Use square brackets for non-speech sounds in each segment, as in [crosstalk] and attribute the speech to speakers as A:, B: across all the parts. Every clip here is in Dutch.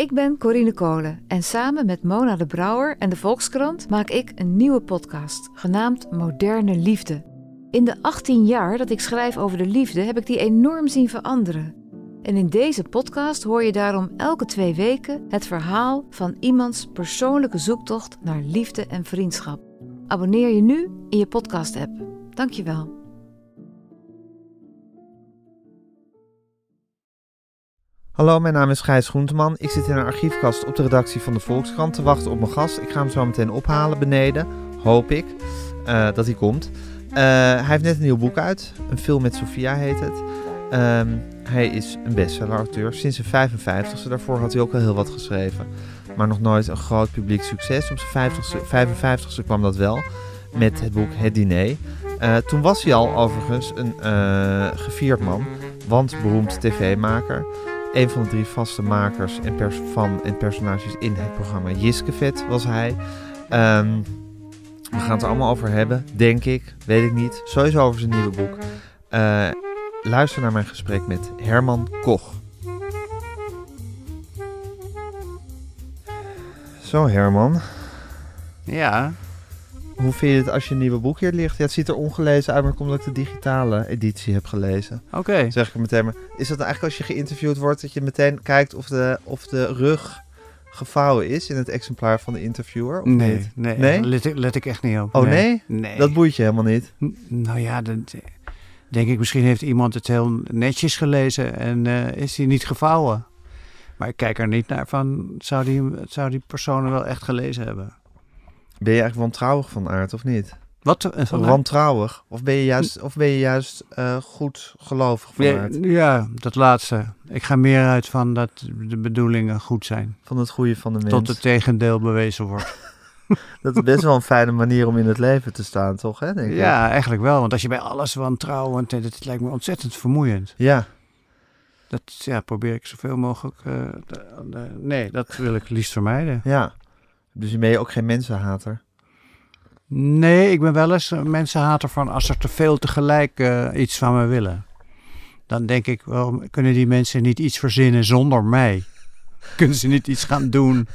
A: Ik ben Corine Kolen en samen met Mona de Brouwer en de Volkskrant maak ik een nieuwe podcast, genaamd Moderne Liefde. In de 18 jaar dat ik schrijf over de liefde heb ik die enorm zien veranderen. En in deze podcast hoor je daarom elke twee weken het verhaal van iemands persoonlijke zoektocht naar liefde en vriendschap. Abonneer je nu in je podcast-app. Dankjewel.
B: Hallo, mijn naam is Gijs Groenteman. Ik zit in een archiefkast op de redactie van de Volkskrant te wachten op mijn gast. Ik ga hem zo meteen ophalen beneden, hoop ik, uh, dat hij komt. Uh, hij heeft net een nieuw boek uit, een film met Sofia heet het. Um, hij is een bestseller-auteur sinds zijn 55ste. Daarvoor had hij ook al heel wat geschreven. Maar nog nooit een groot publiek succes. Op zijn 50ste, 55ste kwam dat wel met het boek Het Diner. Uh, toen was hij al overigens een gevierd man, want beroemd tv-maker. Een van de drie vaste makers en pers van en personages in het programma Jiskevet was hij. Um, we gaan het allemaal over hebben, denk ik, weet ik niet. Sowieso over zijn nieuwe boek. Uh, luister naar mijn gesprek met Herman Koch. Zo Herman.
C: Ja.
B: Hoe vind je het als je een nieuwe boek hier ligt? Ja, het ziet er ongelezen uit, maar komt omdat ik de digitale editie heb gelezen.
C: Oké. Okay.
B: Zeg ik er meteen maar. Is dat eigenlijk als je geïnterviewd wordt, dat je meteen kijkt of de, of de rug gevouwen is in het exemplaar van de interviewer? Of
C: nee,
B: niet?
C: nee,
B: nee?
C: Let, ik, let ik echt niet op.
B: Oh nee?
C: Nee.
B: Dat boeit je helemaal niet?
C: N nou ja, dan denk ik misschien heeft iemand het heel netjes gelezen en uh, is hij niet gevouwen. Maar ik kijk er niet naar van, zou die, zou die persoon wel echt gelezen hebben?
B: Ben je eigenlijk wantrouwig van aard of niet?
C: Wat? Uh, van
B: wantrouwig? Of ben je juist, of ben je juist uh, goed gelovig van aard?
C: Ja, dat laatste. Ik ga meer uit van dat de bedoelingen goed zijn.
B: Van het goede van de mens.
C: Tot het tegendeel bewezen wordt. [laughs] [laughs]
B: dat is best wel een fijne manier om in het leven te staan, toch? Hè, denk
C: ja,
B: ik?
C: eigenlijk wel. Want als je bij alles wantrouwend... Het lijkt me ontzettend vermoeiend.
B: Ja.
C: Dat ja, probeer ik zoveel mogelijk... Uh, nee, dat wil ik liefst vermijden.
B: Ja. Dus ben je ook geen mensenhater?
C: Nee, ik ben wel eens een mensenhater van als er te veel tegelijk uh, iets van me willen. Dan denk ik, wel, kunnen die mensen niet iets verzinnen zonder mij? [laughs] kunnen ze niet iets gaan doen?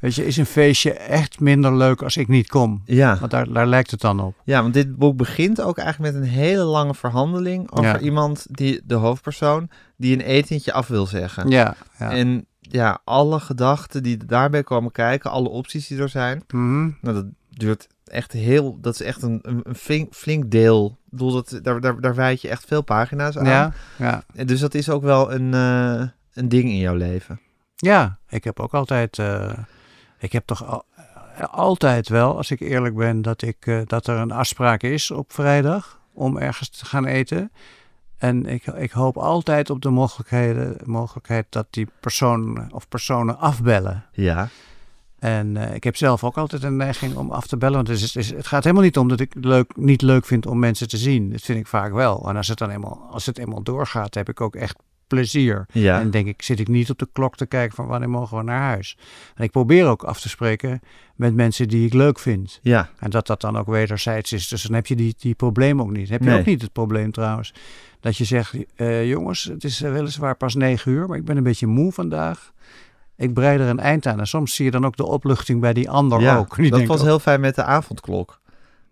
C: Weet je, is een feestje echt minder leuk als ik niet kom?
B: Ja.
C: Want daar, daar lijkt het dan op.
B: Ja, want dit boek begint ook eigenlijk met een hele lange verhandeling over
C: Ja.
B: iemand, die, de hoofdpersoon, die een etentje af wil zeggen.
C: Ja, ja.
B: En ja, alle gedachten die daarbij komen kijken, alle opties die er zijn,
C: Mhm.
B: nou, dat duurt echt heel, dat is echt een, een, flink, flink deel. Ik bedoel, dat, daar, daar, daar wijd je echt veel pagina's aan.
C: ja, ja.
B: En Dus dat is ook wel een, eh, een ding in jouw leven.
C: Ja, ik heb ook altijd. eh, ik heb toch al, altijd wel, als ik eerlijk ben, dat, ik, eh, dat er een afspraak is op vrijdag om ergens te gaan eten. En ik, ik hoop altijd op de mogelijkheden, mogelijkheid dat die persoon of personen afbellen.
B: Ja.
C: En eh, ik heb zelf ook altijd een neiging om af te bellen. Want het, is, het is- het gaat helemaal niet om dat ik het leuk, niet leuk vind om mensen te zien. Dat vind ik vaak wel. En als het dan eenmaal, als het eenmaal doorgaat, heb ik ook echt plezier.
B: Ja.
C: En denk ik, zit ik niet op de klok te kijken van wanneer mogen we naar huis. En ik probeer ook af te spreken met mensen die ik leuk vind.
B: Ja.
C: En dat dat dan ook wederzijds is. Dus dan heb je die, die probleem ook niet. Heb je
B: Nee.
C: ook niet het probleem trouwens. Dat je zegt, eh, jongens, het is eh, weliswaar pas negen uur, maar ik ben een beetje moe vandaag. Ik breid er een eind aan. En soms zie je dan ook de opluchting bij die ander
B: ja.
C: ook. [laughs] Die
B: dat was
C: oh,
B: heel fijn met de avondklok.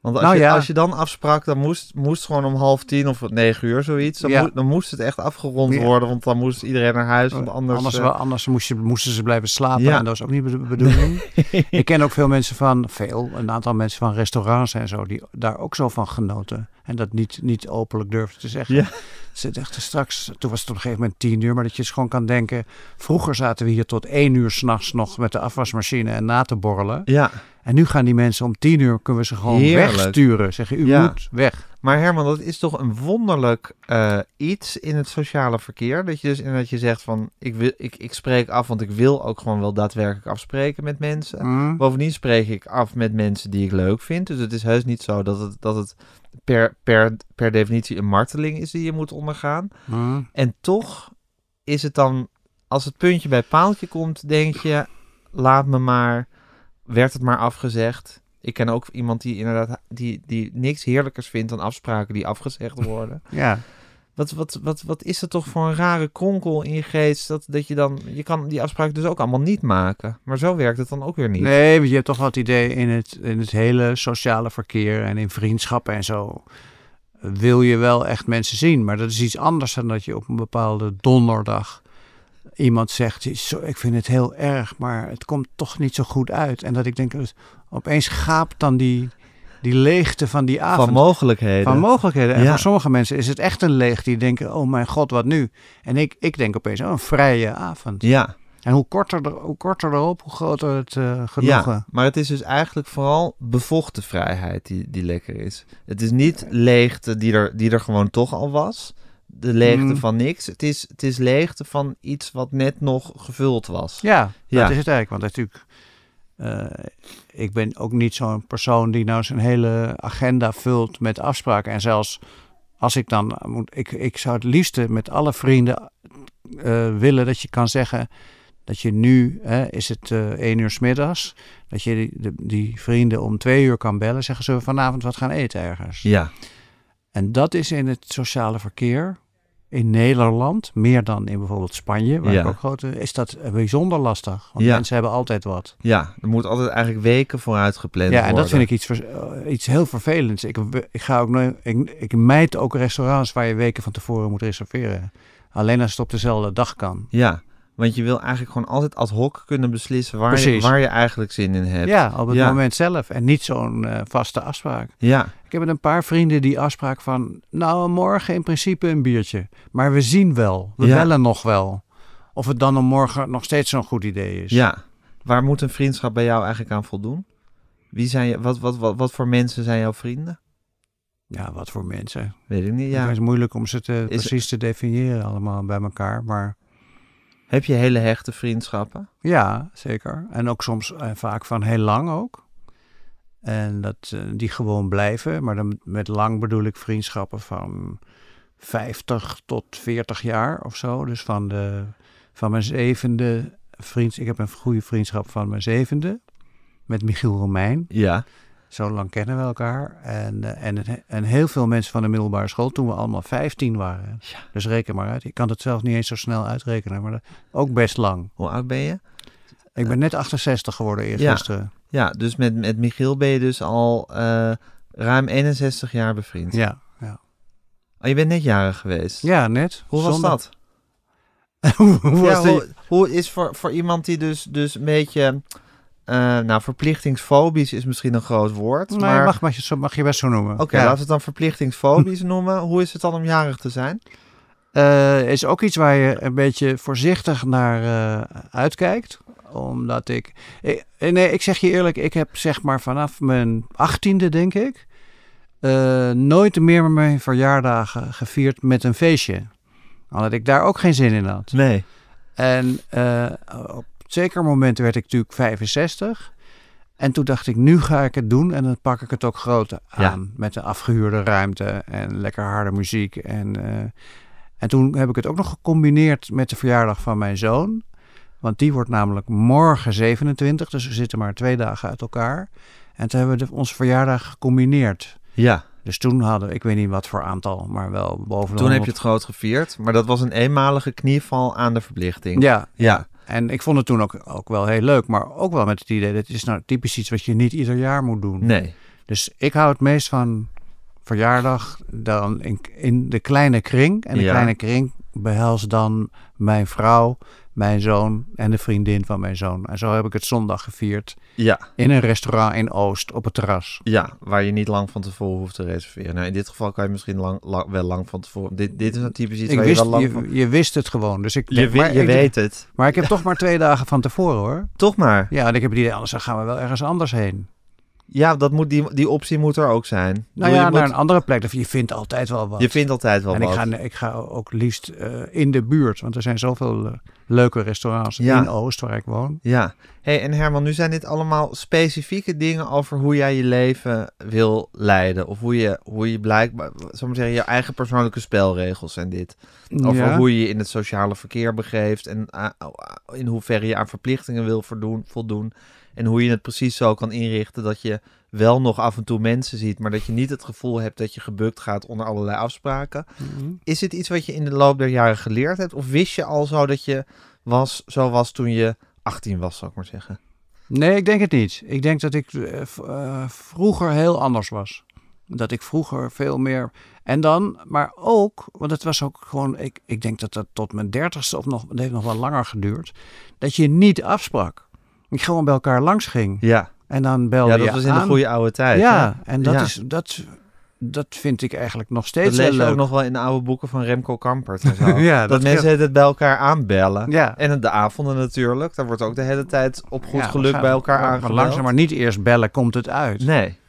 B: Want als,
C: Nou
B: je,
C: ja.
B: als je dan afsprak, dan moest, moest gewoon om half tien of negen uur zoiets. Dan,
C: Ja.
B: moest, dan moest het echt afgerond
C: Ja.
B: worden, want dan moest iedereen naar huis. Want anders,
C: anders
B: eh,
C: anders moest je, moesten ze blijven slapen.
B: Ja.
C: En dat was ook niet de bedoeling. [laughs] ik ken ook veel mensen van, veel, een aantal mensen van restaurants en zo, die daar ook zo van genoten. En dat niet, niet openlijk durfden te zeggen.
B: Ja.
C: Ze dachten straks, toen was het op een gegeven moment tien uur, maar dat je gewoon kan denken. Vroeger zaten we hier tot één uur s'nachts nog met de afwasmachine en na te borrelen.
B: ja,
C: En nu gaan die mensen om tien uur, kunnen we ze gewoon
B: Heerlijk.
C: wegsturen. Zeggen, u
B: Ja.
C: moet weg.
B: Maar Herman, dat is toch een wonderlijk eh, iets in het sociale verkeer. Dat je dus inderdaad je zegt van, ik, wil, ik, ik spreek af, want ik wil ook gewoon wel daadwerkelijk afspreken met mensen.
C: Mm.
B: Bovendien spreek ik af met mensen die ik leuk vind. Dus het is heus niet zo dat het, dat het per, per, per definitie een marteling is die je moet ondergaan.
C: Mm.
B: En toch is het dan, als het puntje bij paaltje komt, denk je, laat me maar, werd het maar afgezegd. Ik ken ook iemand die inderdaad die, die niks heerlijkers vindt dan afspraken die afgezegd worden. [laughs]
C: Ja.
B: Wat, wat, wat, wat is het toch voor een rare kronkel in je geest dat, dat je dan, je kan die afspraken dus ook allemaal niet maken. Maar zo werkt het dan ook weer niet.
C: Nee, want je hebt toch wel het idee in het, in het hele sociale verkeer en in vriendschappen en zo. Wil je wel echt mensen zien, maar dat is iets anders dan dat je op een bepaalde donderdag iemand zegt: "Zo, Ik vind het heel erg, maar het komt toch niet zo goed uit. En dat ik denk, dus opeens gaapt dan die, die leegte van die avond.
B: Van mogelijkheden.
C: Van mogelijkheden. En
B: Ja.
C: voor sommige mensen is het echt een leeg. Die denken, oh mijn god, wat nu? En ik, ik denk opeens, oh, een vrije avond.
B: ja,
C: En hoe korter, er, hoe korter erop, hoe groter het eh genoegen.
B: ja, maar het is dus eigenlijk vooral bevochten vrijheid die, die lekker is. Het is niet leegte die er, die er gewoon toch al was. De leegte
C: Mm.
B: van niks. Het is, het is leegte van iets wat net nog gevuld was.
C: Ja,
B: Ja.
C: dat is het eigenlijk. Want natuurlijk, eh, ik ben ook niet zo'n persoon die nou zijn hele agenda vult met afspraken. En zelfs als ik dan moet, ik, ik zou het liefste met alle vrienden eh, willen dat je kan zeggen dat je nu, hè, is het eh één uur 's middags, dat je die, die vrienden om twee uur kan bellen. Zeggen ze vanavond wat gaan eten ergens.
B: Ja,
C: En dat is in het sociale verkeer in Nederland, meer dan in bijvoorbeeld Spanje, waar
B: Ja.
C: ik ook grote, is dat bijzonder lastig. Want
B: Ja.
C: mensen hebben altijd wat.
B: ja, er moet altijd eigenlijk weken vooruit gepland
C: Ja,
B: worden.
C: en dat vind ik iets, eh, iets heel vervelends. Ik, ik ga ook nooit, ik, ik mijd ook restaurants waar je weken van tevoren moet reserveren. Alleen als het op dezelfde dag kan.
B: Ja, want je wil eigenlijk gewoon altijd ad hoc kunnen beslissen waar, je, waar je eigenlijk zin in hebt.
C: Ja, op het
B: Ja.
C: moment zelf en niet zo'n eh, vaste afspraak.
B: Ja,
C: Ik heb met een paar vrienden die afspraak van, nou morgen in principe een biertje. Maar we zien wel, we
B: Ja.
C: bellen nog wel. Of het dan om morgen nog steeds zo'n goed idee is.
B: ja. Waar moet een vriendschap bij jou eigenlijk aan voldoen? Wie zijn je, wat, wat, wat, wat voor mensen zijn jouw vrienden?
C: Ja, wat voor mensen.
B: Weet ik niet.
C: Ja.
B: Ja.
C: Het is moeilijk om ze te,
B: Is-
C: precies te definiëren allemaal bij elkaar. Maar
B: Heb je hele hechte vriendschappen?
C: ja, zeker. En ook soms eh, vaak van heel lang ook. En dat eh, die gewoon blijven. Maar dan met lang bedoel ik vriendschappen van 50 tot 40 jaar of zo. Dus van, de, van mijn zevende vriend. Ik heb een goede vriendschap van mijn zevende. Met Michiel Romein.
B: Ja.
C: Zo lang kennen we elkaar. En, eh, en, en heel veel mensen van de middelbare school toen we allemaal 15 waren.
B: Ja.
C: Dus reken maar uit. Ik kan het zelf niet eens zo snel uitrekenen, maar dat, ook best lang.
B: Hoe oud ben je?
C: Ik ben net 68 geworden
B: Ja.
C: eergisteren.
B: Ja, dus met, met Michiel ben je dus al eh, ruim 61 jaar bevriend.
C: Ja. Ja,
B: Oh, je bent net jarig geweest.
C: ja net.
B: Hoe was dat? [laughs]
C: hoe was
B: Ja, hoe is voor, voor iemand die dus, dus een beetje... eh, nou, verplichtingsfobisch is misschien een groot woord.
C: Nee,
B: maar
C: mag, mag, je, mag je best zo noemen.
B: Oké,
C: Ja.
B: laten we het dan verplichtingsfobisch [laughs] noemen. Hoe is het dan om jarig te zijn?
C: Eh, is ook iets waar je een beetje voorzichtig naar eh, uitkijkt. Omdat ik, ik... Nee, ik zeg je eerlijk, ik heb zeg maar vanaf mijn achttiende, denk ik... nooit meer mijn verjaardagen gevierd met een feestje. Omdat ik daar ook geen zin in had.
B: Nee.
C: En op zeker moment werd ik natuurlijk 65. En toen dacht ik, nu ga ik het doen en dan pak ik het ook groot aan. Met een afgehuurde ruimte en lekker harde muziek. En, eh, en toen heb ik het ook nog gecombineerd met de verjaardag van mijn zoon. Want die wordt namelijk morgen 27, dus we zitten maar twee dagen uit elkaar. En toen hebben we de, onze verjaardag gecombineerd.
B: Ja,
C: Dus toen hadden we, ik weet niet wat voor aantal, maar wel boven de
B: toen heb
C: 100.
B: je het groot gevierd. Maar dat was een eenmalige knieval aan de verplichting.
C: Ja,
B: Ja.
C: En ik vond het toen ook, ook wel heel leuk, maar ook wel met het idee, dat is nou typisch iets wat je niet ieder jaar moet doen.
B: Nee.
C: Dus ik hou het meest van verjaardag dan in, in de kleine kring. En de
B: Ja.
C: kleine kring behelst dan mijn vrouw, mijn zoon en de vriendin van mijn zoon. En zo heb ik het zondag gevierd
B: Ja,
C: in een restaurant in Oost op het terras.
B: ja, waar je niet lang van tevoren hoeft te reserveren. Nou, in dit geval kan je misschien lang, lang- wel lang van tevoren. Dit, dit is een typisch iets
C: Ik
B: waar
C: wist,
B: je wel lang
C: je,
B: van...
C: je wist het gewoon. Dus ik,
B: Je,
C: maar,
B: je
C: ik-
B: weet het.
C: maar ik heb toch maar twee dagen van tevoren hoor.
B: Toch maar.
C: Ja, en ik heb het idee, anders dan gaan we wel ergens anders heen.
B: Ja, dat moet, die, die optie moet er ook zijn. Ik
C: Nou ja,
B: je,
C: naar
B: moet-
C: een andere plek. Je vindt altijd wel wat.
B: je vindt altijd wel
C: en ik
B: wat.
C: ga, ik ga ook liefst eh, in de buurt. Want er zijn zoveel eh, leuke restaurants
B: Ja.
C: in Oost waar ik woon.
B: Ja. hey, en Herman, nu zijn dit allemaal specifieke dingen over hoe jij je leven wil leiden. Of hoe je, hoe je blijkbaar, zal ik maar zeggen, je eigen persoonlijke spelregels zijn dit. Over
C: Ja.
B: hoe je je in het sociale verkeer begeeft en ah, in hoeverre je aan verplichtingen wil voldoen, voldoen. En hoe je het precies zo kan inrichten dat je wel nog af en toe mensen ziet, maar dat je niet het gevoel hebt dat je gebukt gaat onder allerlei afspraken.
C: Mhm.
B: Is het iets wat je in de loop der jaren geleerd hebt? Of wist je al zo dat je was, zo was toen je 18 was, zal ik maar zeggen?
C: Nee, ik denk het niet. Ik denk dat ik eh, eh, vroeger heel anders was. Dat ik vroeger veel meer. En dan, maar ook, want het was ook gewoon. Ik, ik denk dat dat tot mijn dertigste of nog. Het heeft nog wel langer geduurd. Dat je niet afsprak. Ik gewoon bij elkaar langs ging.
B: Ja,
C: En dan belde
B: ja dat
C: je
B: was in
C: aan.
B: de goede oude tijd.
C: Ja,
B: hè?
C: en dat,
B: Ja.
C: is, dat, dat vind ik eigenlijk nog
B: Dat
C: steeds
B: lees
C: heel
B: je
C: leuk.
B: ook nog wel in de oude boeken van Remco Kampert en zo. [laughs]
C: Ja,
B: dat,
C: dat
B: mensen het bij elkaar aanbellen.
C: Ja.
B: En de avonden natuurlijk. Daar wordt ook de hele tijd op goed
C: Ja,
B: geluk bij elkaar aangebeld.
C: maar langzaam maar niet eerst bellen, komt het uit.
B: Nee.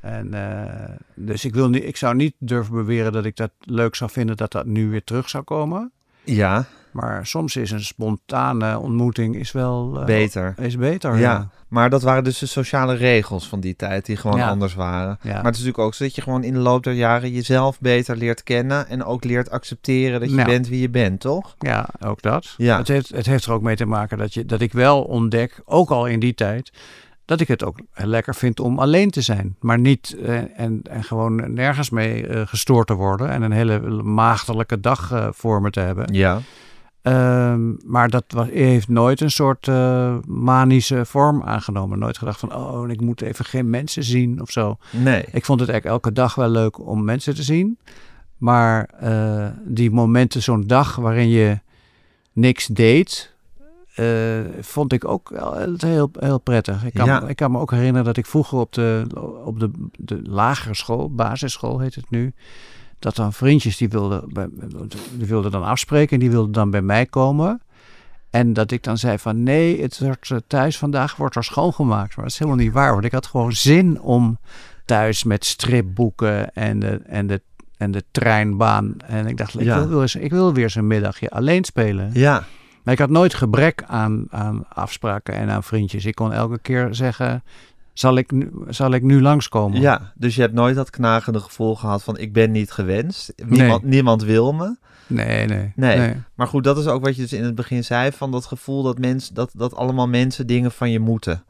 C: En, eh, dus ik, wil niet, ik zou niet durven beweren dat ik dat leuk zou vinden dat dat nu weer terug zou komen.
B: Ja,
C: Maar soms is een spontane ontmoeting is wel eh,
B: beter.
C: Is beter,
B: Ja.
C: ja.
B: Maar dat waren dus de sociale regels van die tijd die gewoon
C: Ja.
B: anders waren.
C: Ja.
B: Maar het is natuurlijk ook zo dat je gewoon in de loop der jaren jezelf beter leert kennen en ook leert accepteren dat je bent wie je bent, toch?
C: Ja, ook dat.
B: Ja.
C: Het, heeft, het heeft er ook mee te maken dat, je, dat ik wel ontdek, ook al in die tijd, dat ik het ook lekker vind om alleen te zijn. Maar niet eh, en, en gewoon nergens mee eh, gestoord te worden en een hele maagdelijke dag eh, voor me te hebben.
B: Ja.
C: Ehm, maar dat was, heeft nooit een soort eh, manische vorm aangenomen. Nooit gedacht van, oh, ik moet even geen mensen zien of zo.
B: Nee.
C: Ik vond het eigenlijk elke dag wel leuk om mensen te zien. Maar eh, die momenten, zo'n dag waarin je niks deed, eh, vond ik ook heel, heel prettig. Ik kan,
B: Ja.
C: ik kan me ook herinneren dat ik vroeger op de, op de, de lagere school, basisschool heet het nu, dat dan vriendjes die wilden, die wilden dan afspreken en die wilden dan bij mij komen. En dat ik dan zei van nee, het wordt eh, thuis vandaag wordt er schoongemaakt. Maar dat is helemaal niet waar, want ik had gewoon zin om thuis met stripboeken en de, en de, en de treinbaan. En ik dacht, ik,
B: Ja.
C: wil, wil eens, ik wil weer eens een middagje alleen spelen.
B: Ja.
C: Maar ik had nooit gebrek aan, aan afspraken en aan vriendjes. Ik kon elke keer zeggen, zal ik nu, zal ik nu langskomen?
B: Ja, dus je hebt nooit dat knagende gevoel gehad van ik ben niet gewenst. Niemand, niemand wil me.
C: Nee, nee.
B: Nee. Maar goed, dat is ook wat je dus in het begin zei van dat gevoel dat, mensen dat, dat allemaal mensen dingen van je moeten.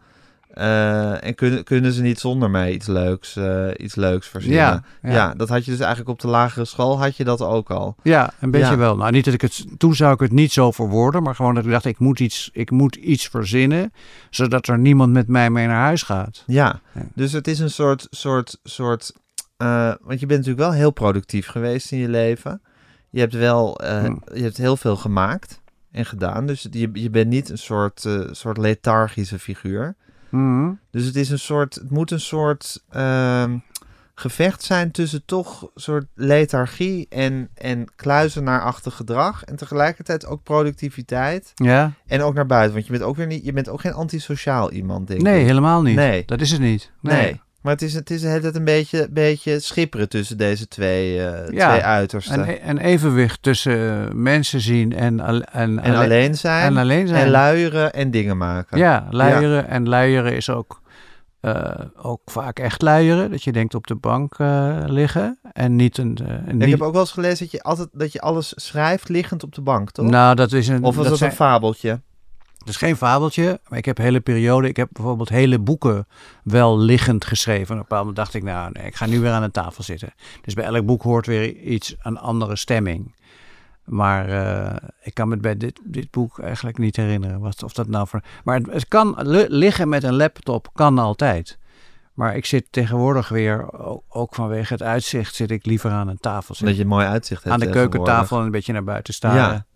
B: Eh, en kunnen, kunnen ze niet zonder mij iets leuks, eh, iets leuks verzinnen.
C: Ja,
B: Ja,
C: ja.
B: dat had je dus eigenlijk op de lagere school had je dat ook al.
C: Ja, een beetje
B: Ja.
C: wel. Nou, niet dat ik het. Toen zou ik het niet zo verwoorden, maar gewoon dat ik dacht: ik moet iets, ik moet iets verzinnen, zodat er niemand met mij mee naar huis gaat.
B: Ja, dus het is een soort, soort, soort, eh, want je bent natuurlijk wel heel productief geweest in je leven. Je hebt wel, eh,
C: Hm.
B: je hebt heel veel gemaakt en gedaan. Dus je, je bent niet een soort, soort lethargische figuur.
C: Mhm.
B: Dus het is een soort, het moet een soort ehm, gevecht zijn tussen toch een soort lethargie en, en kluizenaarachtig gedrag. En tegelijkertijd ook productiviteit.
C: Ja?
B: En ook naar buiten. Want je bent ook weer niet, je bent ook geen antisociaal iemand, denk
C: Nee,
B: ik.
C: helemaal niet.
B: Nee.
C: Dat is het niet.
B: Nee.
C: Nee.
B: Maar het is, het is het een beetje, beetje schipperen tussen deze twee, eh,
C: Ja.
B: twee uitersten.
C: Een,
B: En,
C: een evenwicht tussen mensen zien en, en,
B: en alleen zijn.
C: en alleen zijn.
B: En luieren en dingen maken.
C: Ja, luieren. En luieren is ook, eh, ook vaak echt luieren. Dat je denkt op de bank eh, liggen. En niet een... eh, een
B: Ik heb ook wel eens gelezen dat je altijd dat je alles schrijft liggend op de bank, toch?
C: nou, dat is een...
B: of was
C: dat
B: dat
C: zijn-
B: een fabeltje?
C: Het is geen fabeltje, maar ik heb hele periode. Ik heb bijvoorbeeld hele boeken wel liggend geschreven. En op een bepaald moment dacht ik, nou, nee, ik ga nu weer aan een tafel zitten. Dus bij elk boek hoort weer iets, een andere stemming. Maar eh, ik kan me bij dit, dit boek eigenlijk niet herinneren wat, of dat nou voor. Maar het, het kan li- liggen met een laptop, kan altijd. Maar ik zit tegenwoordig weer, ook vanwege het uitzicht, zit ik liever aan een tafel.
B: Dat
C: Zit
B: je een mooi uitzicht hebt
C: aan de keukentafel en een beetje naar buiten staren.
B: Ja.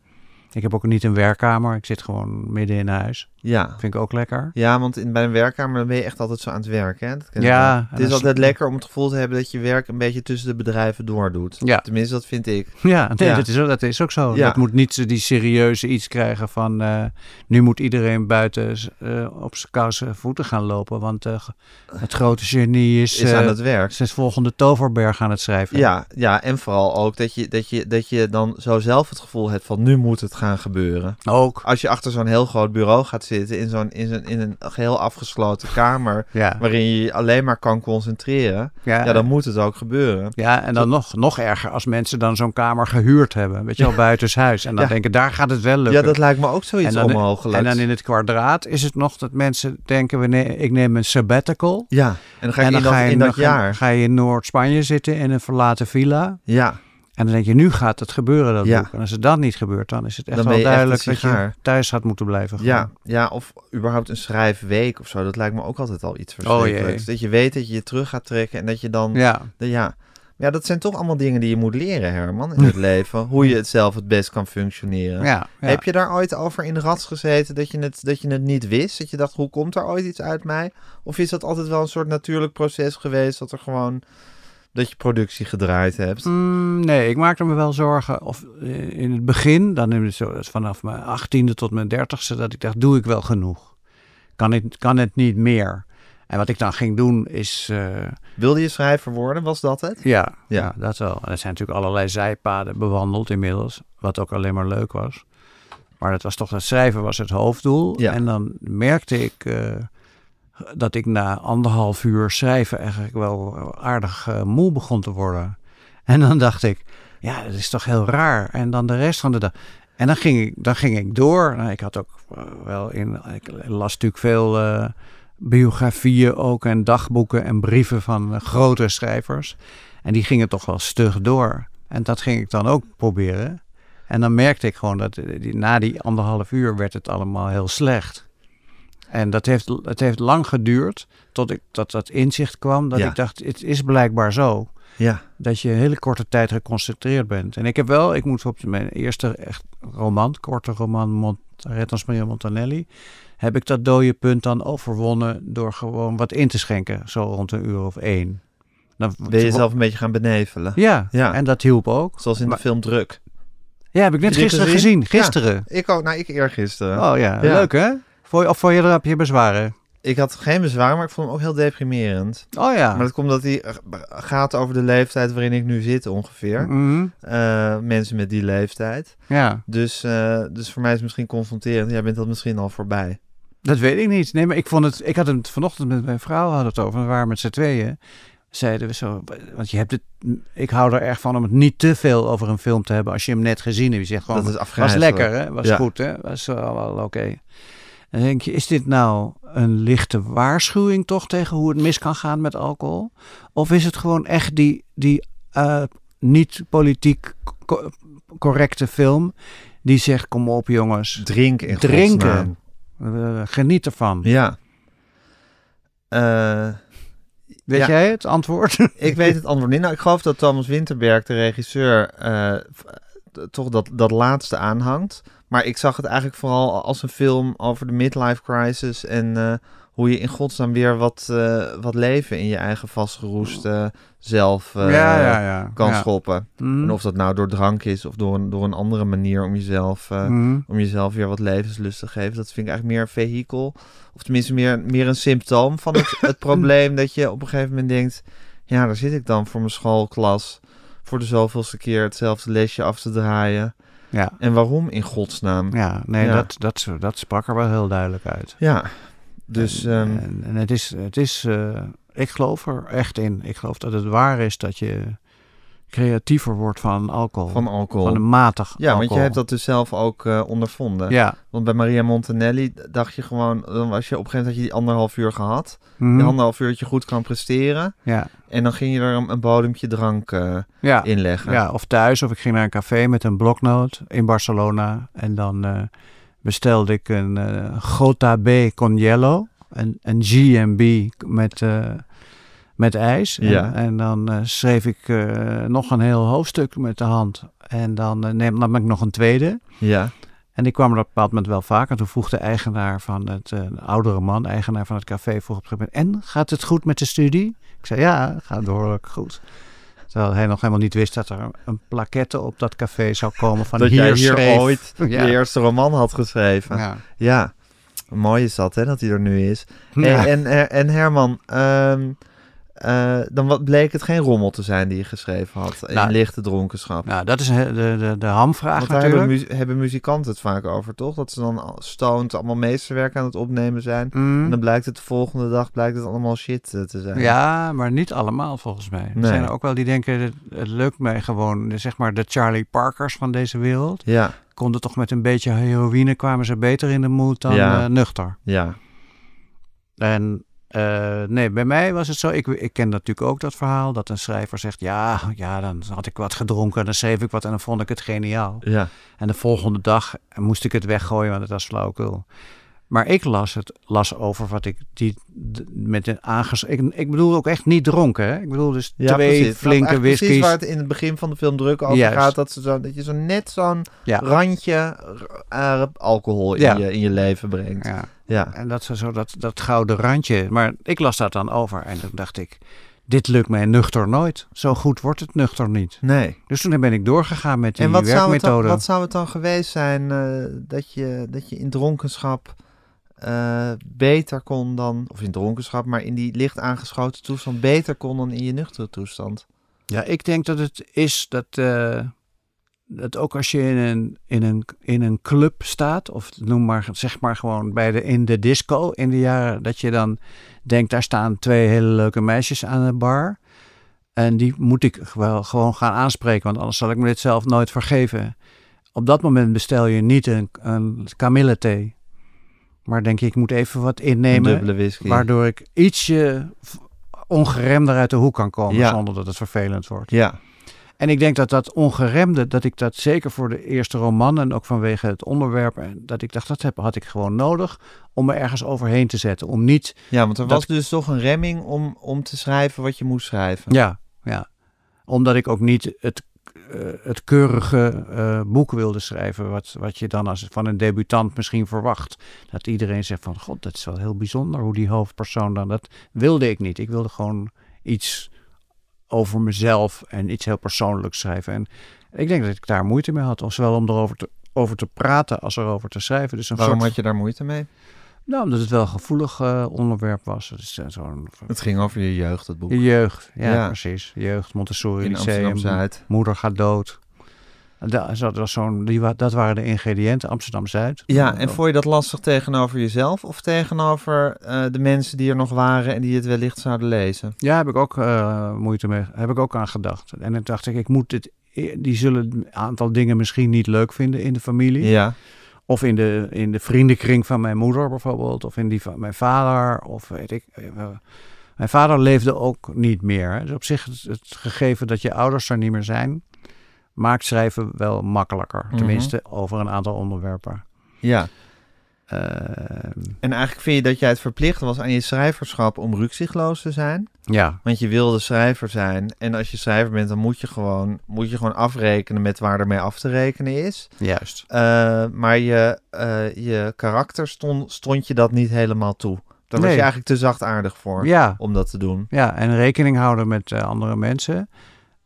C: Ik heb ook niet een werkkamer. Ik zit gewoon midden in huis.
B: Ja.
C: Vind ik ook lekker.
B: Ja, want in, bij een werkkamer dan ben je echt altijd zo aan het werken. Hè? Dat
C: Ja,
B: Het is altijd lekker om het gevoel te hebben dat je werk een beetje tussen de bedrijven doordoet.
C: Ja.
B: Tenminste, dat vind ik.
C: Ja, nee,
B: Ja.
C: Dat, is, ook- dat is ook zo.
B: Ja.
C: Dat moet niet zo die serieuze iets krijgen van... eh, nu moet iedereen buiten eh, op zijn koude voeten gaan lopen. Want eh, het grote genie is,
B: Is aan het werk.
C: zijn volgende toverberg aan het schrijven.
B: Ja, ja, en vooral ook dat je, dat, je, dat je dan zo zelf het gevoel hebt van nu moet het gaan gebeuren.
C: Ook.
B: Als je achter zo'n heel groot bureau gaat zitten in, zo'n, in, zo'n, in een geheel afgesloten kamer [laughs]
C: Ja.
B: waarin je je alleen maar kan concentreren,
C: Ja,
B: ja, dan moet het ook gebeuren.
C: ja, en dan nog, nog erger als mensen dan zo'n kamer gehuurd hebben. Weet je wel, buitenshuis. En dan
B: Ja.
C: denken, daar gaat het wel lukken.
B: Ja, dat lijkt me ook zoiets
C: en dan,
B: onmogelijk.
C: En dan in het kwadraat is het nog dat mensen denken, we ne- ik neem een sabbatical.
B: Ja, en dan ga je
C: en
B: in dat, in jaar.
C: ga je in Noord-Spanje zitten in een verlaten villa.
B: Ja,
C: En dan denk je, nu gaat het gebeuren, dat
B: Ja.
C: boek. En als het dan niet gebeurt, dan is het echt wel
B: echt
C: duidelijk dat je thuis had moeten blijven.
B: ja,
C: gewoon.
B: ja, of überhaupt een schrijfweek of zo. Dat lijkt me ook altijd al iets
C: Oh,
B: verschrikkelijks. dat je weet dat je je terug gaat trekken en dat je dan...
C: Ja.
B: de- ja. Ja, dat zijn toch allemaal dingen die je moet leren, Herman, in [laughs] het leven. Hoe je het zelf het best kan functioneren.
C: Ja, ja.
B: Heb je daar ooit over in de rats gezeten dat je, het, dat je het niet wist? Dat je dacht, hoe komt er ooit iets uit mij? Of is dat altijd wel een soort natuurlijk proces geweest dat er gewoon... dat je productie gedraaid hebt?
C: Mm, nee, ik maakte me wel zorgen. Of eh, in het begin, dan het zo, dat is vanaf mijn achttiende tot mijn dertigste, dat ik dacht, doe ik wel genoeg? Kan het, kan het niet meer? En wat ik dan ging doen is, eh,
B: Wilde je schrijver worden? Was dat het?
C: ja,
B: Ja.
C: ja. dat wel. Er zijn natuurlijk allerlei zijpaden bewandeld inmiddels, wat ook alleen maar leuk was. Maar dat was toch, het schrijven was het hoofddoel.
B: Ja.
C: En dan merkte ik eh, dat ik na anderhalf uur schrijven eigenlijk wel aardig eh, moe begon te worden. [laughs] En dan dacht ik, ja, dat is toch heel raar. En dan de rest van de dag. En dan ging ik, dan ging ik door. Nou, ik had ook eh, wel in, ik las natuurlijk veel eh, biografieën ook en dagboeken en brieven van grote schrijvers. En die gingen toch wel stug door. En dat ging ik dan ook proberen. En dan merkte ik gewoon dat na die anderhalf uur werd het allemaal heel slecht. En dat heeft, het heeft lang geduurd tot ik tot dat inzicht kwam. Dat
B: Ja.
C: ik dacht, het is blijkbaar zo
B: Ja.
C: dat je een hele korte tijd geconcentreerd bent. En ik heb wel, ik moet op mijn eerste echt roman, korte roman, Mont Rettans Maria Montanelli, heb ik dat dode punt dan overwonnen door gewoon wat in te schenken, zo rond een uur of één. Dan,
B: Ben je jezelf een beetje gaan benevelen?
C: Ja,
B: Ja.
C: en dat hielp ook.
B: Zoals in
C: Maar-
B: de film Druk.
C: Ja, heb ik net gisteren
B: gezien?
C: gezien. Gisteren.
B: Ik ook. Nou, ik eergisteren.
C: Oh ja,
B: Ja.
C: leuk hè? Voor, of voor je heb je bezwaren?
B: Ik had geen bezwaar, maar ik vond hem ook heel deprimerend.
C: Oh ja.
B: Maar dat komt dat hij eh, gaat over de leeftijd waarin ik nu zit ongeveer. Eh, mensen met die leeftijd.
C: Ja,
B: Dus, eh, dus voor mij is het misschien confronterend. Jij bent dat misschien al voorbij.
C: dat weet ik niet. Nee, maar ik vond het. Ik had het vanochtend met mijn vrouw hadden het over. We waren met z'n tweeën. Zeiden we zo. Want je hebt het. Ik hou er erg van om het niet te veel over een film te hebben. Als je hem net gezien hebt. Je zegt gewoon.
B: dat is
C: was lekker, hè? Was
B: Ja.
C: goed, hè? Was wel, wel oké. Dan denk je, is dit nou een lichte waarschuwing toch tegen hoe het mis kan gaan met alcohol? Of is het gewoon echt die, die eh, niet politiek co- correcte film die zegt, kom op jongens,
B: Drink in
C: Drinken. geniet ervan.
B: Ja. Eh,
C: Weet
B: Ja.
C: jij het antwoord? [laughs]
B: ik weet het antwoord niet. Nou, ik geloof dat Thomas Winterberg, de regisseur, eh, toch dat, dat laatste aanhangt. Maar ik zag het eigenlijk vooral als een film over de midlife crisis en eh, hoe je in godsnaam weer wat, eh, wat leven in je eigen vastgeroeste zelf eh,
C: ja, ja, ja.
B: kan schoppen.
C: Mhm.
B: En of dat nou door drank is of door een, door een andere manier om jezelf,
C: Mhm.
B: om jezelf weer wat levenslust te geven. Dat vind ik eigenlijk meer een vehikel. Of tenminste meer, meer een symptoom van het, het [laughs] probleem dat je op een gegeven moment denkt... Ja, daar zit ik dan voor mijn schoolklas voor de zoveelste keer hetzelfde lesje af te draaien.
C: Ja.
B: En waarom in godsnaam?
C: Ja, nee,
B: Ja.
C: Dat, dat, dat sprak er wel heel duidelijk uit.
B: Ja, dus...
C: En,
B: ehm,
C: en, en het is, het is eh, ik geloof er echt in. Ik geloof dat het waar is dat je creatiever wordt van alcohol.
B: van alcohol.
C: Van een matig
B: ja, want je hebt dat dus zelf ook eh, ondervonden.
C: Ja.
B: Want bij Maria Montanelli dacht je gewoon... Dan was je op een gegeven moment had je die anderhalf uur gehad.
C: Mhm.
B: Die anderhalf uur dat je goed kan presteren.
C: ja.
B: En dan ging je er een, bodempje drank eh,
C: Ja.
B: inleggen.
C: ja, of thuis. Of ik ging naar een café met een bloknoot in Barcelona. En dan eh, bestelde ik een Gota B con hielo. Een, een GMB met, met ijs. En,
B: Ja.
C: en dan eh, schreef ik eh, nog een heel hoofdstuk met de hand. En dan eh, neem, nam ik nog een tweede.
B: Ja.
C: En die kwam er op een bepaald moment wel vaak. En toen vroeg de eigenaar van het, een oudere man, eigenaar van het café, vroeg op een gegeven moment, en gaat het goed met de studie? Ik zei, ja, gaat behoorlijk goed. Terwijl hij nog helemaal niet wist dat er een, plaquette op dat café zou komen van
B: dat
C: hier
B: jij hier
C: schreef.
B: ooit [laughs]
C: Ja.
B: je eerste roman had geschreven. Ja.
C: Ja.
B: Mooi is dat, hè, dat hij er nu is.
C: Ja.
B: en, en, en Herman, ehm, eh, dan wat bleek het geen rommel te zijn die je geschreven had in
C: Nou,
B: lichte dronkenschap.
C: Nou, dat is de, de, de, hamvraag
B: Want daar hebben,
C: natuurlijk.
B: mu- hebben muzikanten het vaak over, toch? Dat ze dan stoned allemaal meesterwerk aan het opnemen zijn.
C: Mm.
B: En dan blijkt het de volgende dag blijkt het allemaal shit eh, te zijn.
C: Ja, maar niet allemaal volgens mij. Er zijn er ook wel die denken, het, het lukt mij gewoon, zeg maar de Charlie Parkers van deze wereld.
B: Ja,
C: Konden toch met een beetje heroïne, kwamen ze beter in de moed dan
B: Ja.
C: eh, nuchter.
B: ja.
C: En eh, nee, bij mij was het zo, ik, ik ken natuurlijk ook dat verhaal, dat een schrijver zegt, ja, ja, dan had ik wat gedronken en dan schreef ik wat en dan vond ik het geniaal.
B: ja.
C: En de volgende dag moest ik het weggooien, want het was flauwekul. Maar ik las het las over wat ik die met een aanges. Ik, ik bedoel ook echt niet dronken. Hè? Ik bedoel dus
B: Ja,
C: twee
B: precies.
C: Flinke
B: eigenlijk Precies
C: whiskies.
B: waar het in het begin van de film druk over
C: Juist.
B: gaat. Dat, ze zo, dat je zo net zo'n
C: Ja.
B: randje eh, alcohol in,
C: Ja.
B: je, in je leven brengt. Ja.
C: En dat zo dat, dat gouden randje. Maar ik las dat dan over en toen dacht ik, dit lukt mij nuchter nooit. Zo goed wordt het nuchter niet.
B: Nee.
C: Dus toen ben ik doorgegaan met die
B: En wat zou, het dan, wat zou het dan geweest zijn eh, dat, je, dat je in dronkenschap eh, beter kon dan... Of in dronkenschap, maar in die licht aangeschoten toestand beter kon dan in je nuchtere toestand?
C: Ja, ik denk dat het is dat, eh, dat ook als je in een, in, een, in een club staat, of noem maar, zeg maar gewoon bij de, in de disco in de jaren, dat je dan denkt, daar staan twee hele leuke meisjes aan de bar. En die moet ik wel gewoon gaan aanspreken, want anders zal ik me dit zelf nooit vergeven. Op dat moment bestel je niet een, een kamillethee. Maar denk je, ik moet even wat innemen. Waardoor ik ietsje ongeremder uit de hoek kan komen
B: Ja.
C: zonder dat het vervelend wordt.
B: Ja,
C: En ik denk dat dat ongeremde, dat ik dat zeker voor de eerste roman en ook vanwege het onderwerp, en dat ik dacht, dat heb, had ik gewoon nodig om me ergens overheen te zetten. Om niet,
B: ja want er was dus toch een remming om, om te schrijven wat je moest schrijven.
C: ja, ja. Omdat ik ook niet het, eh, het keurige eh, boek wilde schrijven, wat, wat je dan als, van een debutant misschien verwacht. Dat iedereen zegt van, god, dat is wel heel bijzonder hoe die hoofdpersoon dan, dat wilde ik niet. Ik wilde gewoon iets over mezelf en iets heel persoonlijks schrijven. En ik denk dat ik daar moeite mee had, zowel om erover te, over te praten als erover te schrijven. Dus een
B: Waarom
C: soort,
B: had je daar moeite mee?
C: Nou, omdat het wel een gevoelig eh, onderwerp was. Het is eh, zo'n
B: Het ging over je jeugd, het boek.
C: je jeugd, ja,
B: Ja.
C: precies. Jeugd, Montessori,
B: in
C: Lyceum, moeder gaat dood. Dat, dat, was zo'n, die, dat waren de ingrediënten, Amsterdam-Zuid.
B: Ja, en vond je dat lastig tegenover jezelf of tegenover eh, de mensen die er nog waren en die het wellicht zouden lezen?
C: Ja, heb ik ook eh, moeite mee, heb ik ook aan gedacht. En toen dacht ik, ik moet dit, die zullen een aantal dingen misschien niet leuk vinden in de familie.
B: Ja,
C: Of in de, in de vriendenkring van mijn moeder bijvoorbeeld. Of in die van mijn vader. Of weet ik. eh, Mijn vader leefde ook niet meer. hè. Dus op zich het, het gegeven dat je ouders er niet meer zijn, maakt schrijven wel makkelijker.
B: Mhm.
C: Tenminste, over een aantal onderwerpen.
B: ja.
C: Ehm,
B: En eigenlijk vind je dat jij het verplicht was aan je schrijverschap om rukzichtloos te zijn?
C: ja,
B: Want je wilde schrijver zijn. En als je schrijver bent, dan moet je gewoon, moet je gewoon afrekenen met waar ermee af te rekenen is.
C: juist.
B: Eh, maar je, eh, je karakter stond, stond je dat niet helemaal toe. Daar was je eigenlijk te zachtaardig voor
C: Ja,
B: om dat te doen.
C: ja, en rekening houden met eh, andere mensen.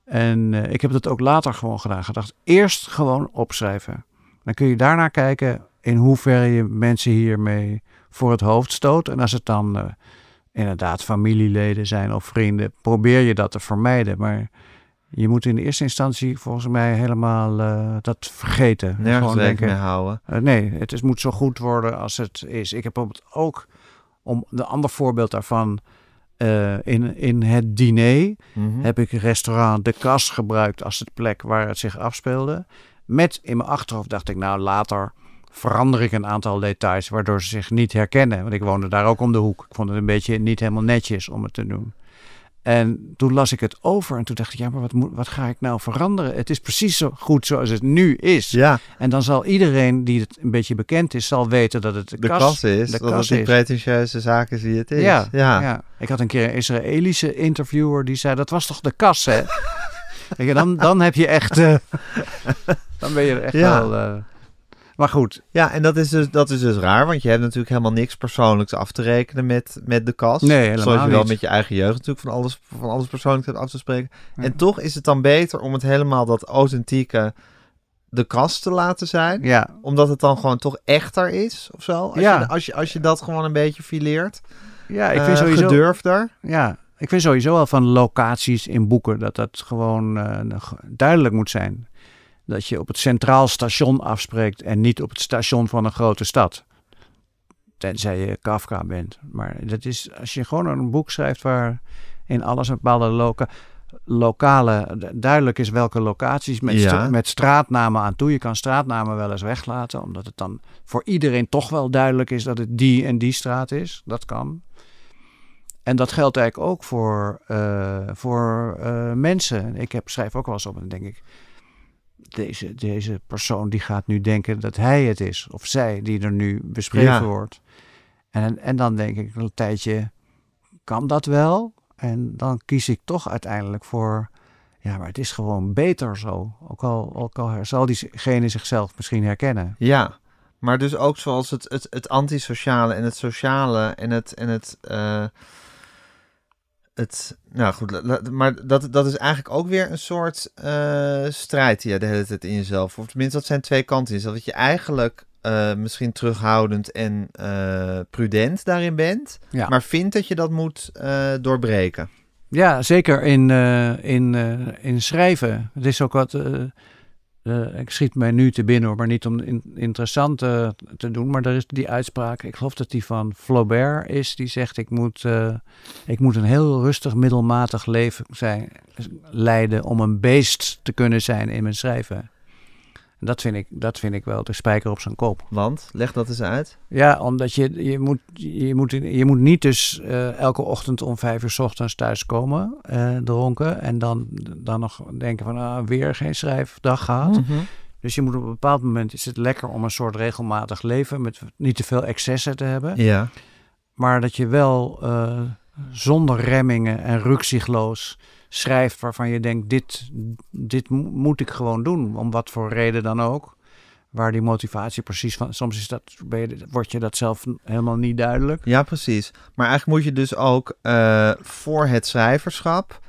C: En eh, ik heb dat ook later gewoon gedaan. Gedacht, eerst gewoon opschrijven. Dan kun je daarna kijken in hoeverre je mensen hiermee voor het hoofd stoot. En als het dan eh, inderdaad familieleden zijn of vrienden, probeer je dat te vermijden. Maar je moet in de eerste instantie volgens mij helemaal eh, dat vergeten.
B: Nergens
C: denken,
B: mee houden.
C: nee, het is, moet zo goed worden als het is. Ik heb bijvoorbeeld ook, om een ander voorbeeld daarvan, eh, in, in het diner
B: Mhm.
C: heb ik restaurant De Kas gebruikt als het plek waar het zich afspeelde. Met in mijn achterhoofd dacht ik, nou later verander ik een aantal details waardoor ze zich niet herkennen. Want ik woonde daar ook om de hoek. Ik vond het een beetje niet helemaal netjes om het te doen. En toen las ik het over en toen dacht ik, ja, maar wat, moet, wat ga ik nou veranderen? Het is precies zo goed zoals het nu is.
B: Ja,
C: En dan zal iedereen die het een beetje bekend is, zal weten dat het de,
B: de
C: kas,
B: kas is.
C: de
B: dat
C: kas
B: het die pretentieuze zaken zie het is.
C: Ja,
B: ja.
C: ja. Ik had een keer een Israëlische interviewer die zei, dat was toch de kas, hè? [laughs] Dan, dan heb je echt... eh, [laughs] dan ben je er echt
B: Ja.
C: wel... eh, Maar goed,
B: Ja, en dat is, dus, dat is dus raar, want je hebt natuurlijk helemaal niks persoonlijks af te rekenen met, met de kast.
C: Nee, helemaal
B: Zoals je wel
C: niet.
B: met je eigen jeugd natuurlijk van alles, van alles persoonlijk hebt af te spreken.
C: Ja.
B: En toch is het dan beter om het helemaal dat authentieke de kast te laten zijn.
C: ja,
B: Omdat het dan gewoon toch echter is, of zo. Als,
C: Ja.
B: je, als, je, als je dat gewoon een beetje fileert.
C: ja ik
B: eh,
C: vind sowieso...
B: Gedurfder.
C: Ja, ik vind sowieso wel van locaties in boeken dat dat gewoon eh, duidelijk moet zijn. Dat je op het centraal station afspreekt en niet op het station van een grote stad. Tenzij je Kafka bent. Maar dat is, als je gewoon een boek schrijft waar in alles een bepaalde lokale, du- duidelijk is welke locaties met,
B: Ja.
C: met straatnamen aan toe. Je kan straatnamen wel eens weglaten, omdat het dan voor iedereen toch wel duidelijk is dat het die en die straat is. Dat kan. En dat geldt eigenlijk ook voor, eh, voor eh, mensen. Ik heb, schrijf ook wel eens op en denk ik... Deze, deze persoon die gaat nu denken dat hij het is. Of zij die er nu beschreven
B: Ja.
C: wordt. En, en dan denk ik een tijdje, kan dat wel? En dan kies ik toch uiteindelijk voor... Ja, maar het is gewoon beter zo. Ook al, ook al zal diegene zichzelf misschien herkennen.
B: Ja, maar dus ook zoals het, het, het antisociale en het sociale en het. En het, eh, het nou goed, maar dat, dat is eigenlijk ook weer een soort eh, strijd die je de hele tijd in jezelf. Of tenminste, dat zijn twee kanten in jezelf. Dat je eigenlijk eh, misschien terughoudend en eh, prudent daarin bent,
C: Ja.
B: maar vindt dat je dat moet doorbreken.
C: Ja, zeker in, in, in schrijven. Het is ook wat. Eh, ik schiet mij nu te binnen, maar niet om in- interessant eh, te doen. Maar er is die uitspraak, ik geloof dat die van Flaubert is, die zegt: Ik moet, eh, ik moet een heel rustig, middelmatig leven zijn, leiden om een beest te kunnen zijn in mijn schrijven. En dat vind ik, dat vind ik wel de spijker op zijn kop.
B: Want, leg dat eens uit.
C: Ja, omdat je, je, moet, je, moet, je moet niet dus eh, elke ochtend om vijf uur 's ochtends thuiskomen, eh dronken. En dan, dan nog denken van ah, weer geen schrijfdag gehad.
B: Mhm.
C: Dus je moet op een bepaald moment is het lekker om een soort regelmatig leven met niet te veel excessen te hebben.
B: Ja,
C: Maar dat je wel eh, zonder remmingen en rukzichtloos schrijft waarvan je denkt, dit, dit mo- moet ik gewoon doen. Om wat voor reden dan ook. Waar die motivatie precies van... Soms is dat, wordt je dat zelf helemaal niet duidelijk.
B: Ja, precies. Maar eigenlijk moet je dus ook eh, voor het schrijverschap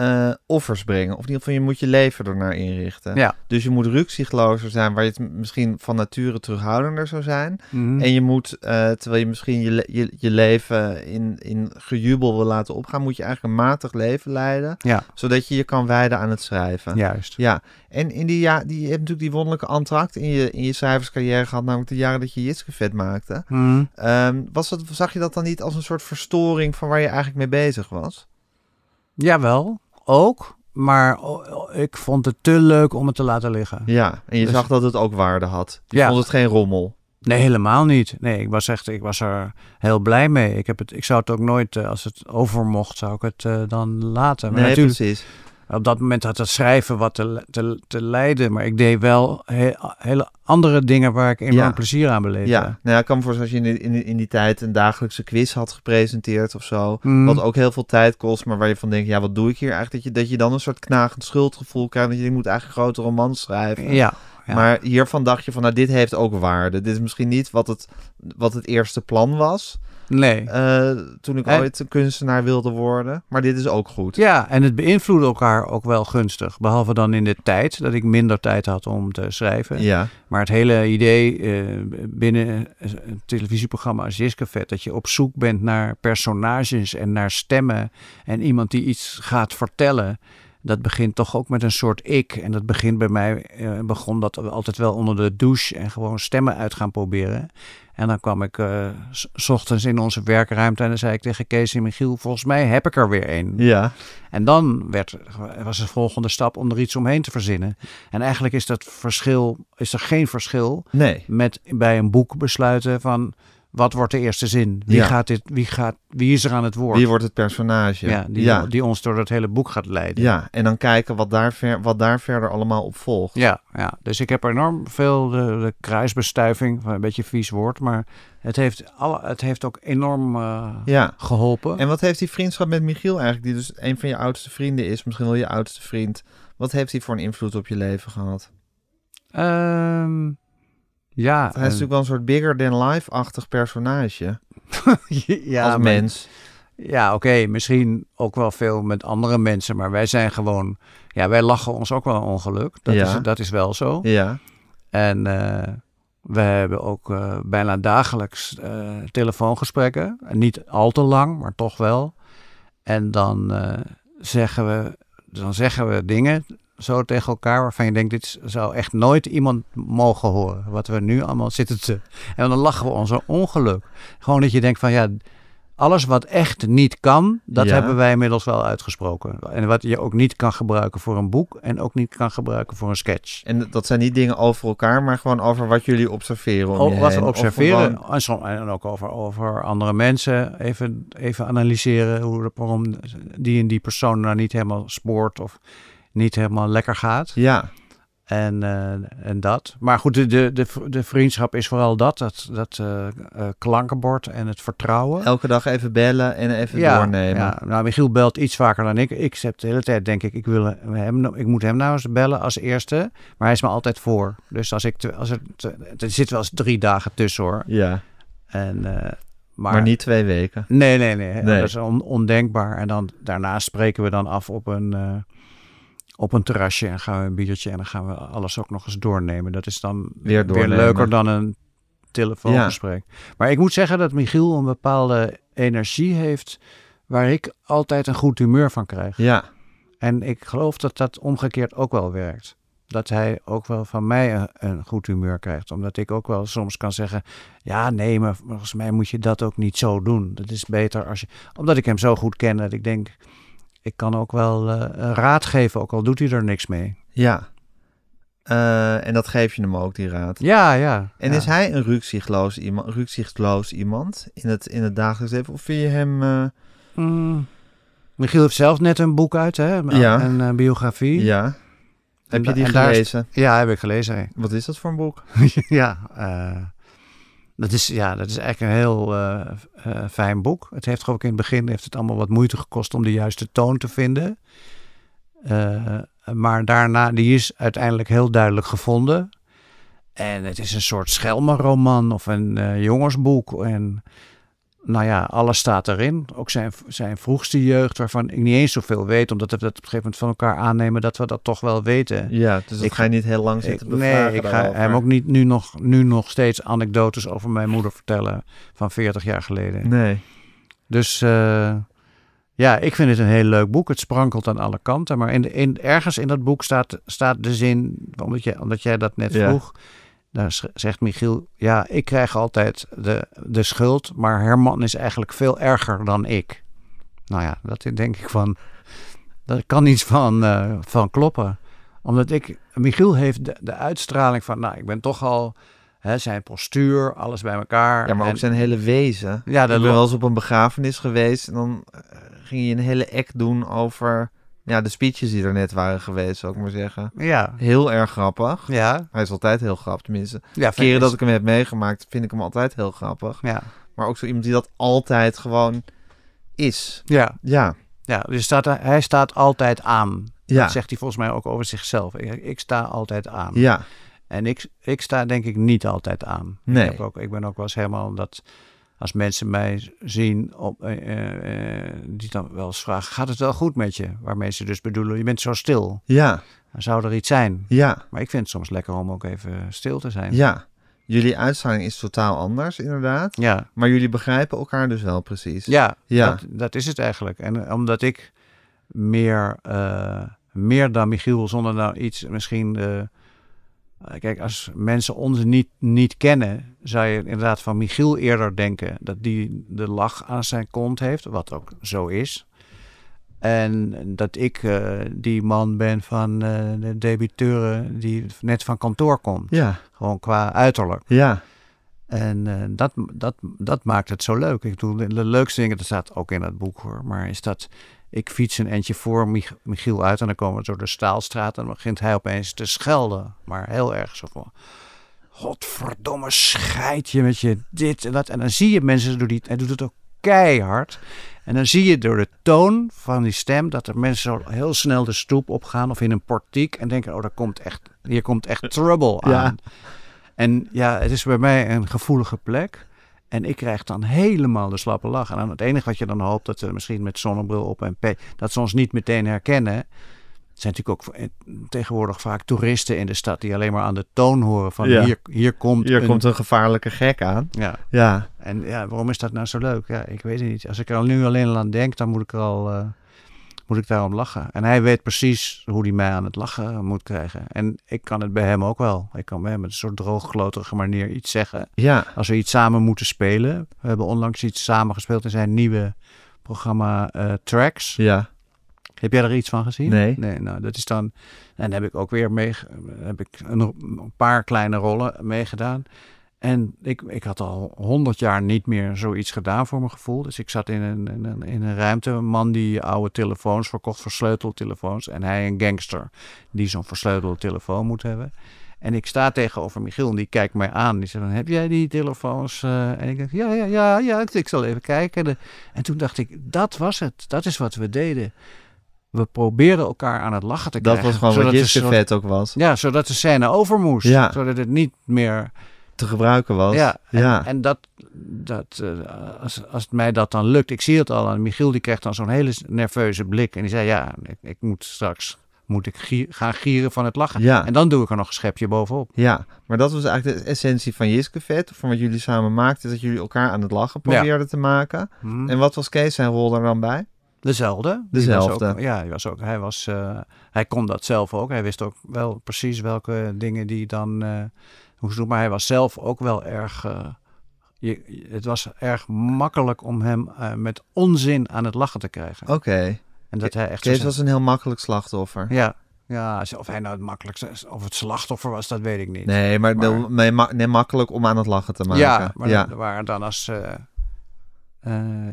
B: eh, offers brengen. Of in ieder geval, je moet je leven ernaar inrichten.
C: Ja.
B: Dus je moet rukzichtlozer zijn, waar je het misschien van nature terughoudender zou zijn.
C: Mhm.
B: En je moet, eh, terwijl je misschien je, je, je leven in, in gejubel wil laten opgaan, moet je eigenlijk een matig leven leiden.
C: Ja.
B: Zodat je je kan wijden aan het schrijven.
C: Juist.
B: Ja, en in die ja, die, je hebt natuurlijk die wonderlijke antract in je, in je schrijverscarrière gehad, namelijk de jaren dat je Jitske vet maakte.
C: Mhm.
B: Ehm, was dat, zag je dat dan niet als een soort verstoring van waar je eigenlijk mee bezig was?
C: Jawel, ook. Maar ik vond het te leuk om het te laten liggen.
B: Ja, en je
C: Dus-
B: zag dat het ook waarde had. Je
C: Ja.
B: vond het geen rommel.
C: Nee, helemaal niet. Nee, ik was echt, ik was er heel blij mee. Ik, heb het, ik zou het ook nooit, eh, als het over mocht, zou ik het eh, dan laten. Maar
B: nee,
C: natuurlijk,
B: precies.
C: Op dat moment had het schrijven wat te, te, te leiden. Maar ik deed wel he- hele andere dingen waar ik enorm
B: Ja.
C: plezier aan beleefde.
B: Ja, nou ja, ik kan me voorstellen als je in, die- in, in die tijd een dagelijkse quiz had gepresenteerd of zo.
C: Mm.
B: Wat ook heel veel tijd kost, maar waar je van denkt, ja, wat doe ik hier eigenlijk? Dat je, dat je dan een soort knagend schuldgevoel krijgt. Dat je moet eigenlijk een grote roman schrijven.
C: Ja, ja.
B: Maar hiervan dacht je van, nou, dit heeft ook waarde. Dit is misschien niet wat het, wat het eerste plan was.
C: Nee.
B: eh, toen ik
C: En-
B: ooit een kunstenaar wilde worden. Maar dit is ook goed.
C: Ja, en het beïnvloedde elkaar ook wel gunstig. Behalve dan in de tijd, dat ik minder tijd had om te schrijven.
B: Ja,
C: Maar het hele idee eh, binnen een televisieprogramma als Jiskefet... dat je op zoek bent naar personages en naar stemmen... en iemand die iets gaat vertellen... dat begint toch ook met een soort ik. En dat begint bij mij, eh, begon dat altijd wel onder de douche... en gewoon stemmen uit gaan proberen. En dan kwam ik eh, s- s ochtends in onze werkruimte... en dan zei ik tegen Kees en Michiel... volgens mij heb ik er weer een.
B: ja.
C: En dan werd, was de volgende stap om er iets omheen te verzinnen. En eigenlijk is dat verschil, is er geen verschil
B: Nee.
C: met bij een boek besluiten van wat wordt de eerste zin? Wie
B: Ja.
C: gaat dit, wie gaat, wie is er aan het woord?
B: Wie wordt het personage?
C: ja, die,
B: ja.
C: die ons door het hele boek gaat leiden.
B: Ja, en dan kijken wat daar, ver, wat daar verder allemaal op volgt.
C: Ja, ja, dus ik heb enorm veel de, de kruisbestuiving, een beetje een vies woord, maar het heeft, alle, het heeft ook enorm eh,
B: Ja.
C: geholpen.
B: En wat heeft die vriendschap met Michiel eigenlijk, die dus een van je oudste vrienden is, misschien wel je oudste vriend, wat heeft hij voor een invloed op je leven gehad?
C: Ehm, Ja,
B: Hij is
C: en-
B: natuurlijk wel een soort bigger than life-achtig personage. [laughs]
C: ja,
B: als
C: maar-
B: mens.
C: Ja, oké, misschien ook wel veel met andere mensen, maar wij zijn gewoon, ja, wij lachen ons ook wel ongeluk. Dat,
B: Ja.
C: is, dat is wel zo.
B: Ja.
C: En eh, we hebben ook eh, bijna dagelijks eh, telefoongesprekken. En niet al te lang, maar toch wel. En dan, eh, zeggen we, dan zeggen we dingen zo tegen elkaar waarvan je denkt, dit zou echt nooit iemand mogen horen. Wat we nu allemaal zitten te... En dan lachen we ons een ongeluk. Gewoon dat je denkt van ja, alles wat echt niet kan, dat
B: Ja.
C: hebben wij inmiddels wel uitgesproken. En wat je ook niet kan gebruiken voor een boek en ook niet kan gebruiken voor een sketch.
B: En dat zijn niet dingen over elkaar, maar gewoon over wat jullie observeren om
C: wat we observeren
B: gewoon-
C: en ook over, over andere mensen. Even, even analyseren hoe, waarom die en die persoon nou niet helemaal spoort of niet helemaal lekker gaat.
B: Ja,
C: En, eh, en dat. Maar goed, de, de, de, de vriendschap is vooral dat. Dat, dat eh, eh, klankenbord en het vertrouwen.
B: elke dag even bellen en even doornemen.
C: Ja, nou, Michiel belt iets vaker dan ik. Ik heb de hele tijd, denk ik, ik, wil hem, ik moet hem nou eens bellen als eerste. Maar hij is me altijd voor. Dus als ik, te- als er, te- er zit wel eens drie dagen tussen hoor.
B: Ja,
C: En,
B: maar,
C: maar,
B: niet twee weken.
C: Nee, nee, nee.
B: Nee.
C: Dat is on- ondenkbaar. En dan daarna spreken we dan af op een, op een terrasje en gaan we een biertje en dan gaan we alles ook nog eens doornemen. Dat is dan
B: Weer
C: leuker dan een telefoongesprek. Maar ik moet zeggen dat Michiel een bepaalde energie heeft waar ik altijd een goed humeur van krijg.
B: Ja,
C: En ik geloof dat dat omgekeerd ook wel werkt. Dat hij ook wel van mij een, een goed humeur krijgt. Omdat ik ook wel soms kan zeggen: Ja, nee, maar volgens mij moet je dat ook niet zo doen. Dat is beter als je. Omdat ik hem zo goed ken dat ik denk: Ik kan ook wel eh, raad geven, ook al doet hij er niks mee.
B: ja. Eh, en dat geef je hem ook, die raad.
C: Ja, ja.
B: En
C: ja.
B: is hij een rukzichtloos iemand, rukzichtloos iemand in het, in het dagelijks leven? Of vind je hem... eh,
C: Mm. Michiel heeft zelf net een boek uit, hè?
B: Ja.
C: Een, biografie.
B: ja. Heb je die
C: is-
B: gelezen?
C: Ja, heb ik gelezen.
B: Wat is dat voor een boek? [laughs]
C: ja, dat is, ja, dat is eigenlijk een heel eh, eh, fijn boek. Het heeft ik in het begin heeft het allemaal wat moeite gekost om de juiste toon te vinden. Eh, maar daarna, die is uiteindelijk heel duidelijk gevonden. En het is een soort schelmenroman of een jongensboek. En nou ja, alles staat erin. Ook zijn, zijn vroegste jeugd, waarvan ik niet eens zoveel weet, omdat we dat op een gegeven moment van elkaar aannemen dat we dat toch wel weten.
B: Ja, dus dat
C: Ik-
B: ga je niet heel lang
C: Ik,
B: zitten bevragen
C: nee, ik ga
B: daarover.
C: hem ook niet nu nog, nu nog steeds anekdotes over mijn moeder vertellen van 40 jaar geleden.
B: Nee.
C: Dus eh, ja, ik vind het een heel leuk boek. Het sprankelt aan alle kanten. Maar in, de- in, ergens in dat boek staat, staat de zin, omdat, je, omdat jij dat net
B: Ja.
C: Daar sch- zegt Michiel, ja, ik krijg altijd de, de schuld, maar Herman is eigenlijk veel erger dan ik. Nou ja, dat denk ik van, daar kan iets van, eh, van kloppen. Omdat ik, Michiel heeft de, de uitstraling van, nou, ik ben toch al, hè, zijn postuur, alles bij elkaar.
B: Ja, maar ook zijn hele wezen.
C: Ja,
B: ik
C: dat
B: ben wel eens op een begrafenis geweest en dan eh, ging je een hele act doen over ja, de speeches die er net waren geweest, zou ik maar zeggen.
C: Ja,
B: Heel erg grappig.
C: ja.
B: Hij is altijd heel grappig, tenminste.
C: ja
B: Keren dat ik hem heb meegemaakt, vind ik hem altijd heel grappig.
C: Ja,
B: Maar ook zo iemand die dat altijd gewoon is.
C: ja.
B: Ja,
C: ja dus staat, hij staat altijd aan.
B: ja,
C: Dat zegt hij volgens mij ook over zichzelf. Ik, ik sta altijd aan.
B: ja,
C: En ik, ik sta denk ik niet altijd aan.
B: Nee.
C: Ik, heb ook, ik ben ook wel eens helemaal dat als mensen mij zien, op, eh, eh, eh, die dan wel eens vragen, gaat het wel goed met je? Waarmee ze dus bedoelen, je bent zo stil.
B: ja,
C: Dan zou er iets zijn.
B: ja,
C: Maar ik vind het soms lekker om ook even stil te zijn.
B: ja. Jullie uitstraling is totaal anders, inderdaad.
C: Ja,
B: Maar jullie begrijpen elkaar dus wel precies.
C: ja,
B: Ja.
C: Dat, dat is het eigenlijk. En omdat ik meer, meer dan Michiel, zonder nou iets misschien... eh, kijk, als mensen ons niet, niet kennen, zou je inderdaad van Michiel eerder denken dat die de lach aan zijn kont heeft, wat ook zo is. En dat ik eh, die man ben van eh, de debiteuren die net van kantoor komt.
B: Ja,
C: Gewoon qua uiterlijk.
B: ja,
C: En dat, dat, dat maakt het zo leuk. Ik bedoel, de, de leukste dingen, dat staat ook in dat boek hoor. Maar is dat, ik fiets een eindje voor Mich- Michiel uit en dan komen we door de Staalstraat en dan begint hij opeens te schelden. Maar heel erg zo van, godverdomme scheid je met je dit en dat. En dan zie je mensen door die, hij doet het ook keihard. En dan zie je door de toon van die stem dat er mensen zo heel snel de stoep opgaan of in een portiek en denken, oh, daar komt echt, hier komt echt trouble aan.
B: Ja.
C: En ja, het is bij mij een gevoelige plek. En ik krijg dan helemaal de slappe lach. En dan het enige wat je dan hoopt, dat ze misschien met zonnebril op en pe- dat ze ons niet meteen herkennen. Het zijn natuurlijk ook eh, tegenwoordig vaak toeristen in de stad die alleen maar aan de toon horen van
B: Ja.
C: hier, hier komt
B: Hier
C: een...
B: komt een gevaarlijke gek aan.
C: Ja,
B: Ja,
C: en ja, waarom is dat nou zo leuk? Ja, ik weet het niet. Als ik er al nu alleen al aan denk, dan moet ik er al eh, moet ik daarom lachen. En hij weet precies hoe hij mij aan het lachen moet krijgen. En ik kan het bij hem ook wel. Ik kan bij hem met een soort droogkloterige manier iets zeggen.
B: ja,
C: Als we iets samen moeten spelen. We hebben onlangs iets samen gespeeld in zijn nieuwe programma eh, Tracks.
B: ja.
C: Heb jij er iets van gezien?
B: Nee.
C: Nee, nou dat is dan. En heb ik ook weer mee, heb ik een, een paar kleine rollen meegedaan. En ik, ik had al honderd jaar niet meer zoiets gedaan voor mijn gevoel. Dus ik zat in een, in een, in een ruimte. Een man die oude telefoons verkocht, versleuteltelefoons. En hij een gangster die zo'n versleutelde telefoon moet hebben. En ik sta tegenover Michiel en die kijkt mij aan. Die zegt dan, heb jij die telefoons? eh?" en ik denk, ja, ja, ja, ja, ik, ik zal even kijken. En toen dacht ik, dat was het. Dat is wat we deden. We probeerden elkaar aan het lachen te
B: Dat
C: krijgen.
B: was gewoon wat
C: zodat de
B: Jiske
C: soort-
B: vet ook was.
C: Ja, zodat de scène over moest.
B: Ja.
C: Zodat het niet meer...
B: Te gebruiken was.
C: Ja, en,
B: ja.
C: en dat, dat eh, als, als het mij dat dan lukt, ik zie het al aan Michiel, die krijgt dan zo'n hele nerveuze blik. En die zei, ja, ik, ik moet straks moet ik gier- gaan gieren van het lachen.
B: Ja.
C: En dan doe ik er nog een schepje bovenop.
B: Ja, maar dat was eigenlijk de essentie van Jiske Vet, van wat jullie samen maakten, is dat jullie elkaar aan het lachen
C: Ja.
B: probeerden te maken.
C: Hm.
B: En wat was Kees zijn rol daar dan bij?
C: Dezelfde.
B: Dezelfde.
C: Ook, ja, hij, was ook, hij, was, eh, hij kon dat zelf ook. Hij wist ook wel precies welke dingen die dan eh doen. Maar hij was zelf ook wel erg... eh, je, het was erg makkelijk om hem eh, met onzin aan het lachen te krijgen.
B: Oké,
C: En dat hij echt
B: Kees was een heel makkelijk slachtoffer.
C: Ja, ja, of hij nou het makkelijkste of het slachtoffer was, dat weet ik niet.
B: Nee, maar,
C: Maar-
B: nee, ma- nee, makkelijk om aan het lachen te maken.
C: ja, maar
B: ja.
C: er waren dan als... eh,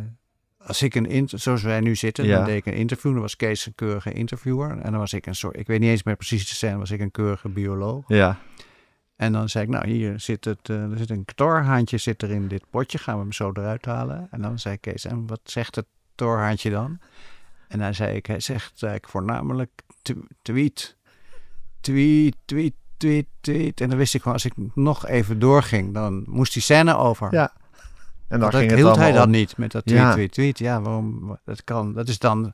C: als ik een inter zoals wij nu zitten,
B: Ja.
C: dan deed ik een interview. Dan was Kees een keurige interviewer. En dan was ik een soort, ik weet niet eens meer precies de scène, was ik een keurige bioloog.
B: ja.
C: En dan zei ik, nou hier zit het, eh, er zit een torhaantje zit er in dit potje, gaan we hem zo eruit halen. En dan zei Kees, en wat zegt het torhaantje dan? En dan zei ik, hij zegt eigenlijk voornamelijk tw- tweet, tweet, tweet, tweet, tweet. En dan wist ik gewoon, als ik nog even doorging, dan moest die scène over.
B: Ja. En dan
C: dat
B: ging het
C: hield hij dan
B: om.
C: niet met dat tweet,
B: Ja.
C: tweet, tweet. Ja, waarom? Dat kan. Dat is dan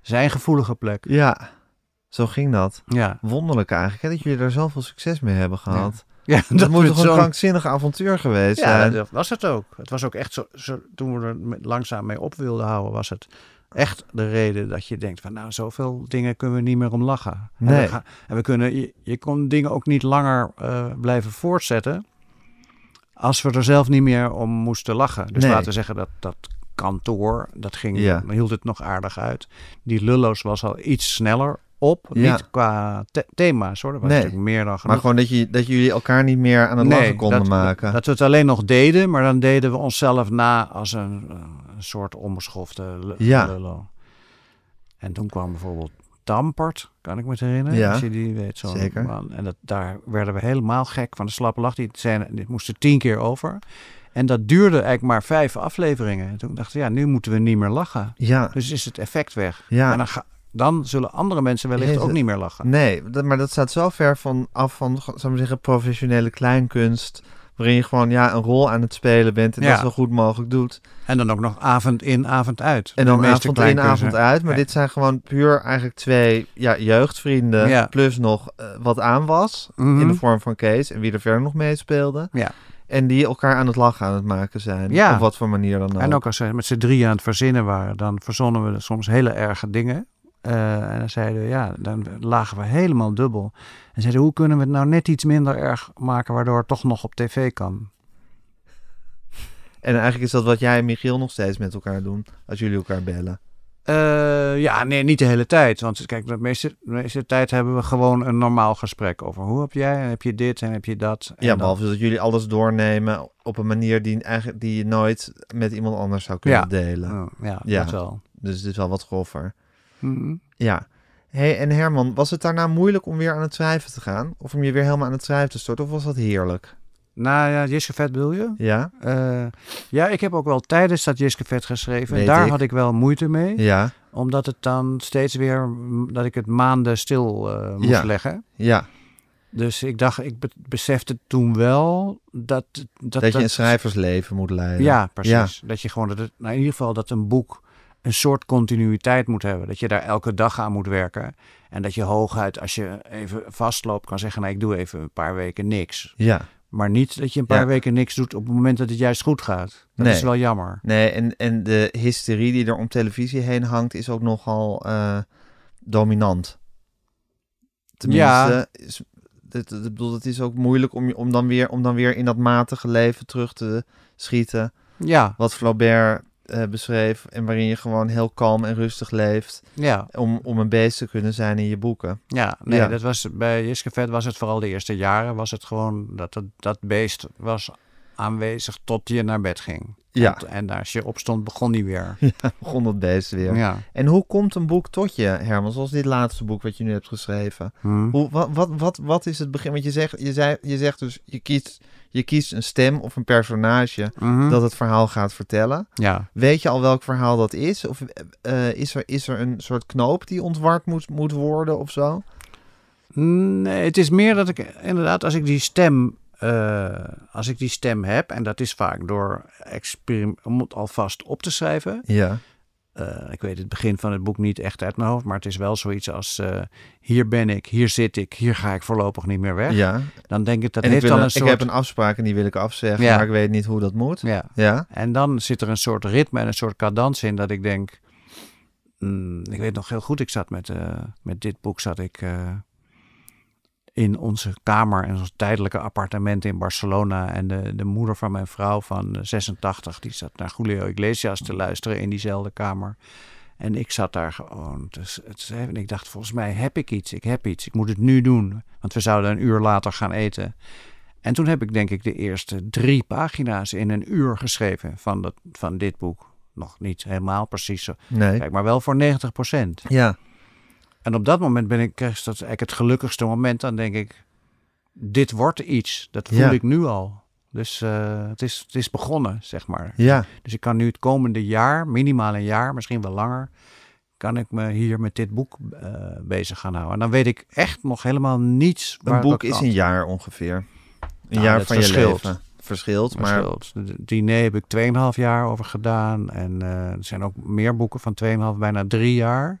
C: zijn gevoelige plek.
B: Ja, zo ging dat.
C: Ja,
B: Wonderlijk eigenlijk, hè, dat jullie daar zoveel succes mee hebben gehad. [laughs]
C: ja
B: Dat, moet
C: we
B: toch een krankzinnig avontuur geweest
C: Ja,
B: zijn?
C: dat was het ook. Het was ook echt zo, zo toen we er langzaam mee op wilden houden, was het echt de reden dat je denkt van nou, zoveel dingen kunnen we niet meer om lachen. En we, gaan- en we kunnen, je, je kon dingen ook niet langer eh, blijven voortzetten als we er zelf niet meer om moesten lachen. Dus
B: Nee.
C: laten we zeggen dat dat kantoor, dat ging,
B: Ja.
C: hield het nog aardig uit. Die Lullo's was al iets sneller op,
B: Ja.
C: niet qua the- thema's hoor. Dat was
B: Nee.
C: natuurlijk meer dan genoeg.
B: Maar gewoon dat, je, dat jullie elkaar niet meer aan het lachen konden
C: dat,
B: maken.
C: Dat we het alleen nog deden, maar dan deden we onszelf na als een, eh, een soort onbeschofte
B: Ja.
C: lullo. En toen kwam bijvoorbeeld Tampert, kan ik me herinneren.
B: Ja,
C: Als je die weet, zo'n
B: zeker.
C: man. En dat, daar werden we helemaal gek van de slappe lach. Die zijn, dit moesten tien keer over. En dat duurde eigenlijk maar vijf afleveringen. En toen dachten we, ja, nu moeten we niet meer lachen.
B: ja,
C: Dus is het effect weg.
B: Ja.
C: En dan, ga- dan zullen andere mensen wellicht
B: Jezus.
C: ook niet meer lachen.
B: nee, dat, maar dat staat zo ver van af van, zou ik maar zeggen, professionele kleinkunst. Waarin je gewoon ja, een rol aan het spelen bent en
C: Ja.
B: dat zo goed mogelijk doet.
C: En dan ook nog avond in, avond uit.
B: En dan avond in, avond uit. Maar
C: Ja.
B: dit zijn gewoon puur eigenlijk twee ja, jeugdvrienden.
C: Ja.
B: Plus nog eh, wat aan was.
C: Mhm.
B: In de vorm van Kees. En wie er verder nog meespeelde.
C: Ja.
B: En die elkaar aan het lachen aan het maken zijn.
C: Ja.
B: Op wat voor manier dan ook.
C: En ook als ze met z'n drieën aan het verzinnen waren, dan verzonnen we soms hele erge dingen. Eh, en dan zeiden we, ja, dan lagen we helemaal dubbel. En zeiden, hoe kunnen we het nou net iets minder erg maken, waardoor het toch nog op tv kan?
B: En eigenlijk is dat wat jij en Michiel nog steeds met elkaar doen. Als jullie elkaar bellen.
C: Eh, ja, nee, niet de hele tijd. Want kijk, de meeste, de meeste tijd hebben we gewoon een normaal gesprek over hoe heb jij en heb je dit en heb je dat. En
B: Ja, behalve dat jullie alles doornemen op een manier die, eigenlijk, die je nooit met iemand anders zou kunnen
C: Ja.
B: delen.
C: Oh, ja,
B: Ja.
C: dat wel.
B: Dus het is wel wat groffer.
C: Mhm.
B: Ja. hey, en Herman, was het daarna moeilijk om weer aan het schrijven te gaan? Of om je weer helemaal aan het schrijven te storten? Of was dat heerlijk?
C: Nou ja, Jiske Vet wil je?
B: Ja?
C: Eh, ja, ik heb ook wel tijdens dat Jiske Vet geschreven.
B: Weet
C: Daar
B: ik.
C: had ik wel moeite mee.
B: Ja?
C: Omdat het dan steeds weer, dat ik het maanden stil eh, moest
B: Ja.
C: leggen.
B: Ja.
C: Dus ik dacht, ik be- besefte toen wel dat... Dat,
B: Dat, je een schrijversleven moet leiden.
C: Ja, precies. Dat je gewoon, dat het, nou in ieder geval dat een boek een soort continuïteit moet hebben. Dat je daar elke dag aan moet werken. En dat je hooguit, als je even vastloopt, kan zeggen, nou ik doe even een paar weken niks.
B: Ja.
C: Maar niet dat je een paar
B: Ja.
C: weken niks doet op het moment dat het juist goed gaat. Dat
B: Nee.
C: is wel jammer.
B: Nee, en, en de hysterie die er om televisie heen hangt is ook nogal eh, dominant. Tenminste,
C: Ja.
B: is, het, bedoel, het is ook moeilijk om, om, dan weer, om dan weer in dat matige leven terug te schieten.
C: Ja,
B: Wat Flaubert eh, beschreef en waarin je gewoon heel kalm en rustig leeft.
C: ja,
B: Om, om een beest te kunnen zijn in je boeken.
C: ja. Nee,
B: Ja.
C: dat was bij Jiske Vet was het vooral de eerste jaren. Was het gewoon dat dat, dat beest was aanwezig tot je naar bed ging.
B: Ja.
C: En, en als je opstond, begon die weer. [laughs]
B: Begon dat beest weer.
C: Ja.
B: En hoe komt een boek tot je, Herman? Zoals dit laatste boek wat je nu hebt geschreven.
C: Hm.
B: Hoe, wat, wat, wat, wat is het begin? Want je zegt, je, zei, je zegt dus, je kiest, je kiest een stem of een personage
C: Mhm.
B: dat het verhaal gaat vertellen.
C: Ja.
B: Weet je al welk verhaal dat is? Of eh, is, er, is er een soort knoop die ontward moet, moet worden of zo?
C: Nee, het is meer dat ik inderdaad, als ik die stem, eh, als ik die stem heb, en dat is vaak door om het alvast op te schrijven.
B: Ja.
C: Eh, ik weet het begin van het boek niet echt uit mijn hoofd, maar het is wel zoiets als: eh, hier ben ik, hier zit ik, hier ga ik voorlopig niet meer weg.
B: ja.
C: Dan denk ik dat
B: en ik,
C: heeft al
B: een-
C: een soort.
B: ik heb een afspraak en die wil ik afzeggen,
C: Ja.
B: maar ik weet niet hoe dat moet.
C: Ja.
B: Ja.
C: En dan zit er een soort ritme en een soort cadans in dat ik denk. mm, ik weet nog heel goed, ik zat met, met dit boek zat ik in onze kamer in ons tijdelijke appartement in Barcelona. En de, de moeder van mijn vrouw van eh, 86, die zat naar Julio Iglesias te luisteren in diezelfde kamer. En ik zat daar gewoon. Dus het, en ik dacht, volgens mij heb ik iets. Ik heb iets. Ik moet het nu doen. Want we zouden een uur later gaan eten. En toen heb ik denk ik de eerste drie pagina's in een uur geschreven van, dat, van dit boek. Nog niet helemaal precies zo.
B: Nee.
C: Kijk, maar wel voor 90 procent.
B: Ja.
C: En op dat moment ben ik, dat eigenlijk het gelukkigste moment. Dan denk ik, dit wordt iets. Dat voel
B: Ja.
C: ik nu al. Dus eh, het, is, het is begonnen, zeg maar.
B: Ja.
C: Dus ik kan nu het komende jaar, minimaal een jaar, misschien wel langer, kan ik me hier met dit boek eh, bezig gaan houden. En dan weet ik echt nog helemaal niets.
B: Een boek is een jaar ongeveer. Een
C: Nou,
B: jaar van
C: verschilt.
B: je leven. Verschilt, maar
C: Verschilt. De diner heb ik 2,5 jaar over gedaan. En eh, er zijn ook meer boeken van 2,5, bijna drie jaar.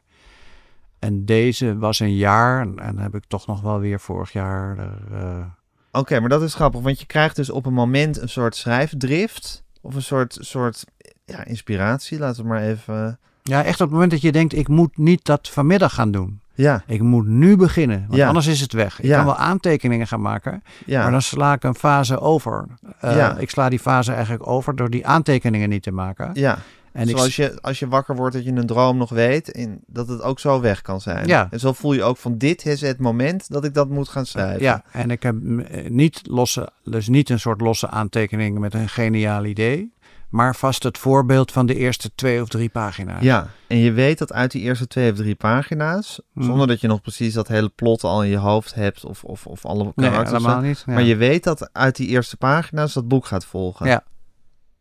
C: En deze was een jaar. En, en heb ik toch nog wel weer vorig jaar. Eh,
B: Oké, maar dat is grappig, want je krijgt dus op een moment een soort schrijfdrift of een soort, soort ja, inspiratie, laten we maar even.
C: ja, echt op het moment dat je denkt: ik moet niet dat vanmiddag gaan doen.
B: Ja,
C: Ik moet nu beginnen, want
B: Ja.
C: anders is het weg. Ik
B: Ja.
C: kan wel aantekeningen gaan maken,
B: ja,
C: maar dan sla ik een fase over.
B: Ja.
C: Ik sla die fase eigenlijk over door die aantekeningen niet te maken.
B: ja.
C: En ik,
B: Zoals je, als je wakker wordt dat je een droom nog weet en dat het ook zo weg kan zijn.
C: Ja.
B: En zo voel je ook van dit is het moment dat ik dat moet gaan schrijven.
C: Ja, en ik heb eh, niet losse, dus niet een soort losse aantekeningen met een geniaal idee, maar vast het voorbeeld van de eerste twee of drie pagina's.
B: Ja, en je weet dat uit die eerste twee of drie pagina's,
C: Mhm.
B: zonder dat je nog precies dat hele plot al in je hoofd hebt of, of, of alle
C: nee,
B: karakters.
C: helemaal niet. Ja.
B: Maar je weet dat uit die eerste pagina's dat boek gaat volgen.
C: Ja.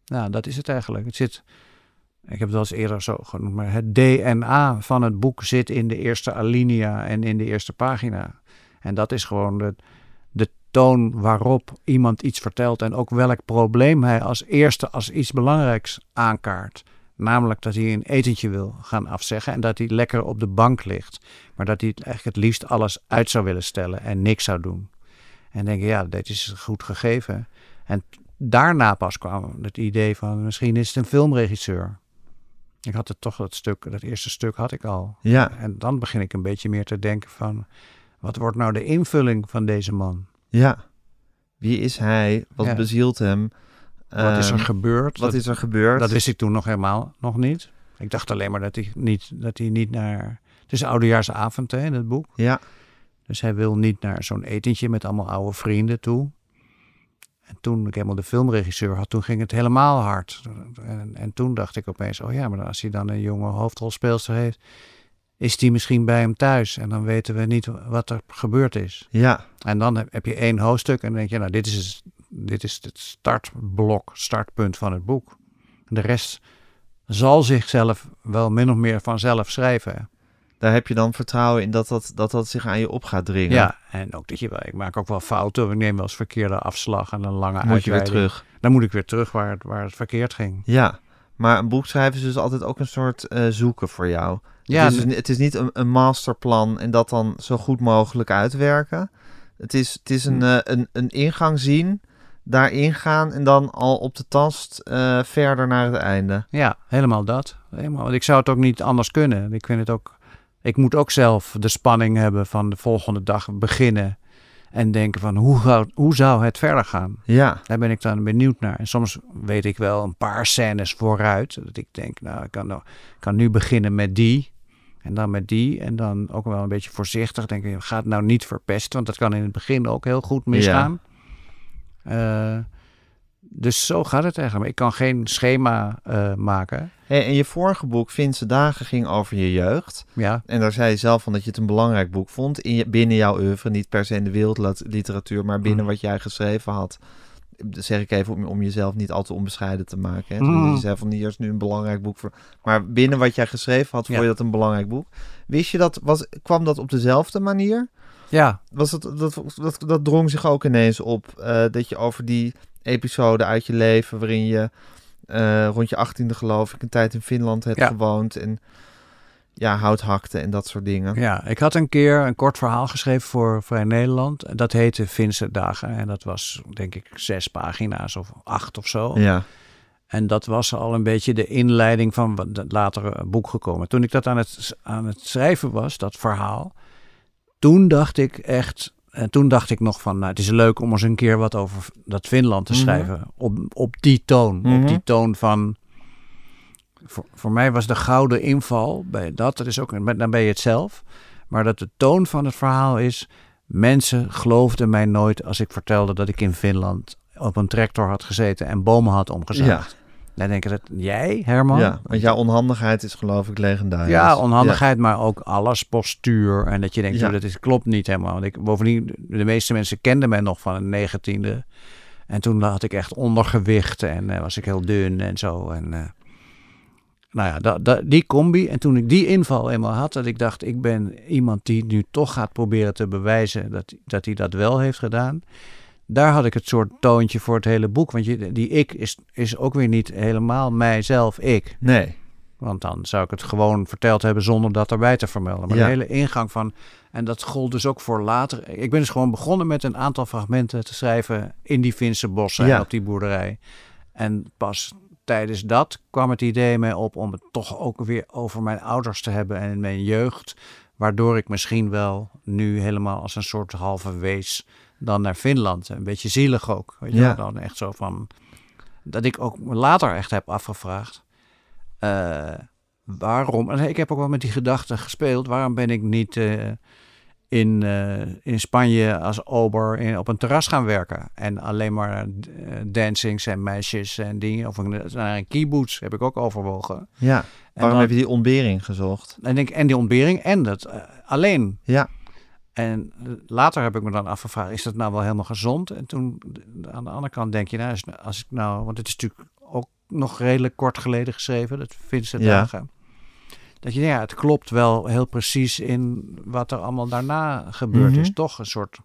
C: Nou, dat is het eigenlijk. Het zit, ik heb het wel eens eerder zo genoemd, maar het DNA van het boek zit in de eerste alinea en in de eerste pagina. En dat is gewoon de, de toon waarop iemand iets vertelt en ook welk probleem hij als eerste als iets belangrijks aankaart. Namelijk dat hij een etentje wil gaan afzeggen en dat hij lekker op de bank ligt. Maar dat hij eigenlijk het liefst alles uit zou willen stellen en niks zou doen. En denk je, ja, dit is goed gegeven. En daarna pas kwam het idee van misschien is het een filmregisseur. Ik had het toch dat stuk, dat eerste stuk had ik al.
B: Ja,
C: En dan begin ik een beetje meer te denken van wat wordt nou de invulling van deze man?
B: ja. Wie is hij? Wat
C: Ja.
B: bezielt hem?
C: Wat is er
B: Ehm,
C: gebeurd?
B: Wat
C: dat,
B: is er gebeurd?
C: dat wist ik toen nog helemaal nog niet. Ik dacht alleen maar dat hij niet, dat hij niet naar. Het is oudejaarsavond hè, in het boek.
B: Ja,
C: Dus hij wil niet naar zo'n etentje met allemaal oude vrienden toe. En toen ik helemaal de filmregisseur had, toen ging het helemaal hard. En, en toen dacht ik opeens, oh ja, maar als hij dan een jonge hoofdrolspeelster heeft, is die misschien bij hem thuis. En dan weten we niet wat er gebeurd is.
B: ja,
C: En dan heb, heb je één hoofdstuk en dan denk je, nou, dit is, het- dit is het startblok, startpunt van het boek. En de rest zal zichzelf wel min of meer vanzelf schrijven.
B: Daar heb je dan vertrouwen in dat dat, dat, dat zich aan je op gaat dringen.
C: Ja, en ook dat je wel, ik maak ook wel fouten. Ik neem wel eens verkeerde afslag en een lange
B: Moet je weer terug.
C: Dan moet ik weer terug waar het, waar het verkeerd ging.
B: Ja, maar een boek schrijven is dus altijd ook een soort eh, zoeken voor jou.
C: Ja,
B: het, is, dus het is niet een, een masterplan en dat dan zo goed mogelijk uitwerken. Het is, het is een,
C: Hm.
B: eh, een, een ingang zien, daarin gaan en dan al op de tast eh, verder naar het einde.
C: Ja, helemaal dat. Helemaal. Want ik zou het ook niet anders kunnen. Ik vind het ook. Ik moet ook zelf de spanning hebben van de volgende dag beginnen. En denken van hoe, zou- hoe zou het verder gaan?
B: Ja,
C: Daar ben ik dan benieuwd naar. En soms weet ik wel een paar scènes vooruit. Dat ik denk, nou, ik kan, nou, ik kan nu beginnen met die. En dan met die. En dan ook wel een beetje voorzichtig. Denk ik, ga het nou niet verpesten. Want dat kan in het begin ook heel goed misgaan. Eh, dus zo gaat het eigenlijk. Maar ik kan geen schema eh, maken.
B: Hey, en je vorige boek, Finse Dagen, ging over je jeugd.
C: Ja,
B: En daar zei je zelf van dat je het een belangrijk boek vond. In je, binnen jouw oeuvre, niet per se in de wereldliteratuur, maar binnen
C: Mm.
B: wat jij geschreven had. Dat zeg ik even om, om jezelf niet al te onbescheiden te maken. Hè.
C: Mm.
B: Je zei van hier is nu een belangrijk boek voor. Maar binnen wat jij geschreven had, vond
C: Ja.
B: je dat een belangrijk boek. Wist je dat, was, kwam dat op dezelfde manier?
C: ja,
B: Was het, dat, dat, dat drong zich ook ineens op. eh, dat je over die episode uit je leven, waarin je eh, rond je achttiende geloof ik een tijd in Finland hebt
C: Ja.
B: gewoond. En ja, hout hakte en dat soort dingen.
C: ja. Ik had een keer een kort verhaal geschreven voor Vrij Nederland. Dat heette Finse Dagen. En dat was denk ik zes pagina's of acht of zo.
B: Ja.
C: En dat was al een beetje de inleiding van wat- het latere boek gekomen. Toen ik dat aan het, aan het schrijven was, dat verhaal, toen dacht ik echt, en toen dacht ik nog van, nou, het is leuk om eens een keer wat over dat Finland te
B: Mhm.
C: schrijven. Op, op die toon,
B: Mhm.
C: op die toon van, voor, voor mij was de gouden inval bij dat, dat is ook, dan ben je het zelf. Maar dat de toon van het verhaal is, mensen geloofden mij nooit als ik vertelde dat ik in Finland op een tractor had gezeten en bomen had omgezaagd. Dan denk ik dat jij, Herman.
B: Ja, want jouw onhandigheid is geloof ik legendarisch.
C: Ja, onhandigheid, maar ook alles, postuur. En dat je denkt,
B: Ja.
C: oh, dat is, klopt niet helemaal. Want ik, bovendien, de meeste mensen kenden mij nog van een negentiende. En toen had ik echt ondergewicht en eh, was ik heel dun en zo. En, eh, nou ja, da, da- die combi. En toen ik die inval eenmaal had, dat ik dacht, ik ben iemand die nu toch gaat proberen te bewijzen dat, dat hij dat wel heeft gedaan. Daar had ik het soort toontje voor het hele boek. Want je, die ik is, is ook weer niet helemaal mijzelf ik.
B: Nee.
C: Want dan zou ik het gewoon verteld hebben zonder dat erbij te vermelden. Maar
B: Ja.
C: de hele ingang van. En dat gold dus ook voor later. Ik ben dus gewoon begonnen met een aantal fragmenten te schrijven in die Finse bossen
B: Ja.
C: en op die boerderij. En pas tijdens dat kwam het idee mij op om het toch ook weer over mijn ouders te hebben en mijn jeugd. Waardoor ik misschien wel nu helemaal als een soort halve wees dan naar Finland. Een beetje zielig ook. Weet je
B: Ja.
C: Dan echt zo van. Dat ik ook later echt heb afgevraagd. eh, waarom? En ik heb ook wel met die gedachte gespeeld. Waarom ben ik niet eh, in, eh, in Spanje als ober in, op een terras gaan werken? En alleen maar eh, dancings en meisjes en dingen. Of een, naar een kibbutz heb ik ook overwogen.
B: Ja.
C: En
B: Waarom
C: dan-
B: heb je die ontbering gezocht?
C: en, ik, en die ontbering en dat alleen.
B: Ja.
C: En later heb ik me dan afgevraagd, is dat nou wel helemaal gezond? En toen aan de andere kant denk je, nou, als- ik nou, want het is natuurlijk ook nog redelijk kort geleden geschreven, dat Vincent
B: Ja.
C: Dagen. Dat je, ja, het klopt wel heel precies in wat er allemaal daarna gebeurd
B: Mhm.
C: is. Toch een soort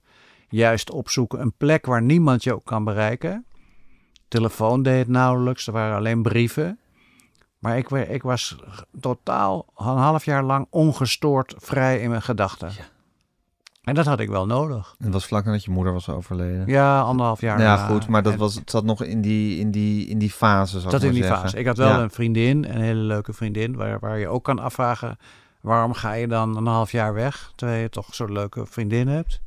C: juist opzoeken, een plek waar niemand je ook kan bereiken. Telefoon deed het nauwelijks, er waren alleen brieven. Maar ik, ik was totaal een half jaar lang ongestoord vrij in mijn gedachten. En dat had ik wel nodig.
B: Het was vlak nadat je moeder was overleden.
C: Ja, anderhalf jaar.
B: Ja, goed, maar dat
C: En
B: was, het zat nog in die, in die, in die fase, zou
C: dat in die
B: zeggen.
C: fase. Ik had wel
B: Ja.
C: een vriendin, een hele leuke vriendin, waar, waar je ook kan afvragen... waarom ga je dan een half jaar weg, terwijl je toch zo'n leuke vriendin hebt?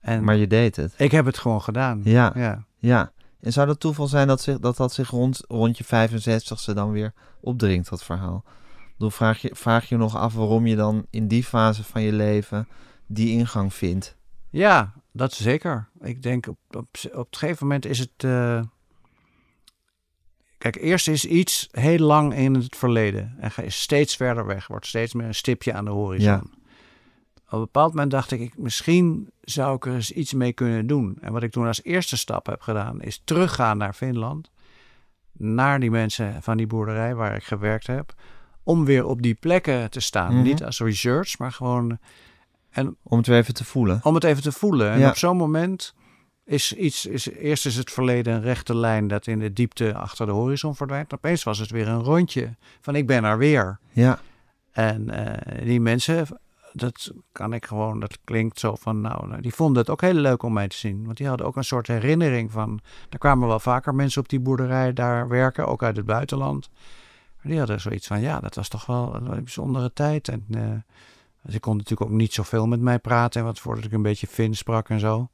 C: En
B: Maar je deed het.
C: ik heb het gewoon gedaan.
B: Ja,
C: ja.
B: ja. En zou het toeval zijn dat zich, dat, dat zich rond, rond je 65ste dan weer opdringt, dat verhaal? Dan vraag je, vraag je nog af waarom je dan in die fase van je leven die ingang vindt.
C: Ja, dat zeker. Ik denk op, op, op het gegeven moment is het. eh, Kijk, eerst is iets heel lang in het verleden en ga je steeds verder weg, wordt steeds meer een stipje aan de horizon.
B: Ja.
C: Op een bepaald moment dacht ik, ik, misschien zou ik er eens iets mee kunnen doen. En wat ik toen als eerste stap heb gedaan, is teruggaan naar Finland, naar die mensen van die boerderij waar ik gewerkt heb, om weer op die plekken te staan.
B: Mhm.
C: Niet als research, maar gewoon
B: Om het weer even te voelen.
C: om het even te voelen. En
B: Ja.
C: op zo'n moment is iets, is, eerst is het verleden een rechte lijn dat in de diepte achter de horizon verdwijnt. Opeens was het weer een rondje van ik ben er weer.
B: Ja,
C: En eh, die mensen, dat kan ik gewoon, dat klinkt zo van, nou, nou, die vonden het ook heel leuk om mij te zien. Want die hadden ook een soort herinnering van, er kwamen wel vaker mensen op die boerderij daar werken, ook uit het buitenland. Maar die hadden zoiets van, ja, dat was toch wel een bijzondere tijd. En eh, ze kon natuurlijk ook niet zoveel met mij praten, want voordat ik een beetje Fins sprak en zo.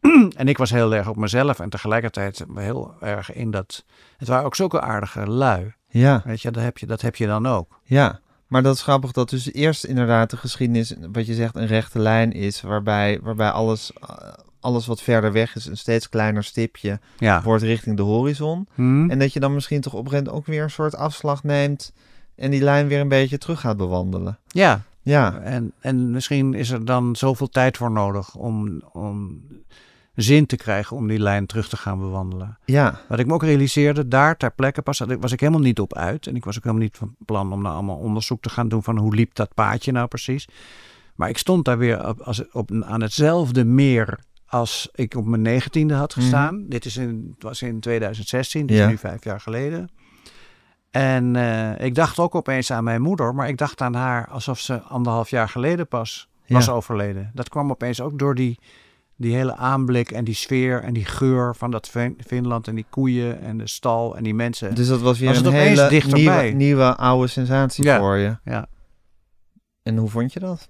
C: [clears throat] en ik was heel erg op mezelf en tegelijkertijd heel erg in dat, het waren ook zulke aardige lui.
B: ja,
C: Weet je, dat heb je, dat heb je dan ook.
B: ja. Maar dat is grappig dat dus eerst inderdaad de geschiedenis, wat je zegt, een rechte lijn is. Waarbij, waarbij alles, eh, alles wat verder weg is, een steeds kleiner stipje,
C: Ja.
B: wordt richting de horizon.
C: Hm?
B: En dat je dan misschien toch op een gegeven moment ook weer een soort afslag neemt. En die lijn weer een beetje terug gaat bewandelen.
C: Ja,
B: Ja,
C: en, en misschien is er dan zoveel tijd voor nodig om, om zin te krijgen om die lijn terug te gaan bewandelen.
B: ja,
C: Wat ik me ook realiseerde, daar ter plekke pas, was ik helemaal niet op uit. En ik was ook helemaal niet van plan om nou allemaal onderzoek te gaan doen van hoe liep dat paadje nou precies. Maar ik stond daar weer op, als, op, aan hetzelfde meer als ik op mijn negentiende had gestaan. Dit is in, was in 2016, dus
B: Ja.
C: nu vijf jaar geleden. En eh, ik dacht ook opeens aan mijn moeder, maar ik dacht aan haar alsof ze anderhalf jaar geleden pas was
B: Ja.
C: overleden. Dat kwam opeens ook door die, die hele aanblik en die sfeer en die geur van dat Fin- Finland en die koeien en de stal en die mensen.
B: dus dat was weer
C: Was
B: een hele
C: dichterbij?
B: nieuwe, nieuwe oude sensatie
C: Ja.
B: voor je.
C: Ja.
B: En hoe vond je dat?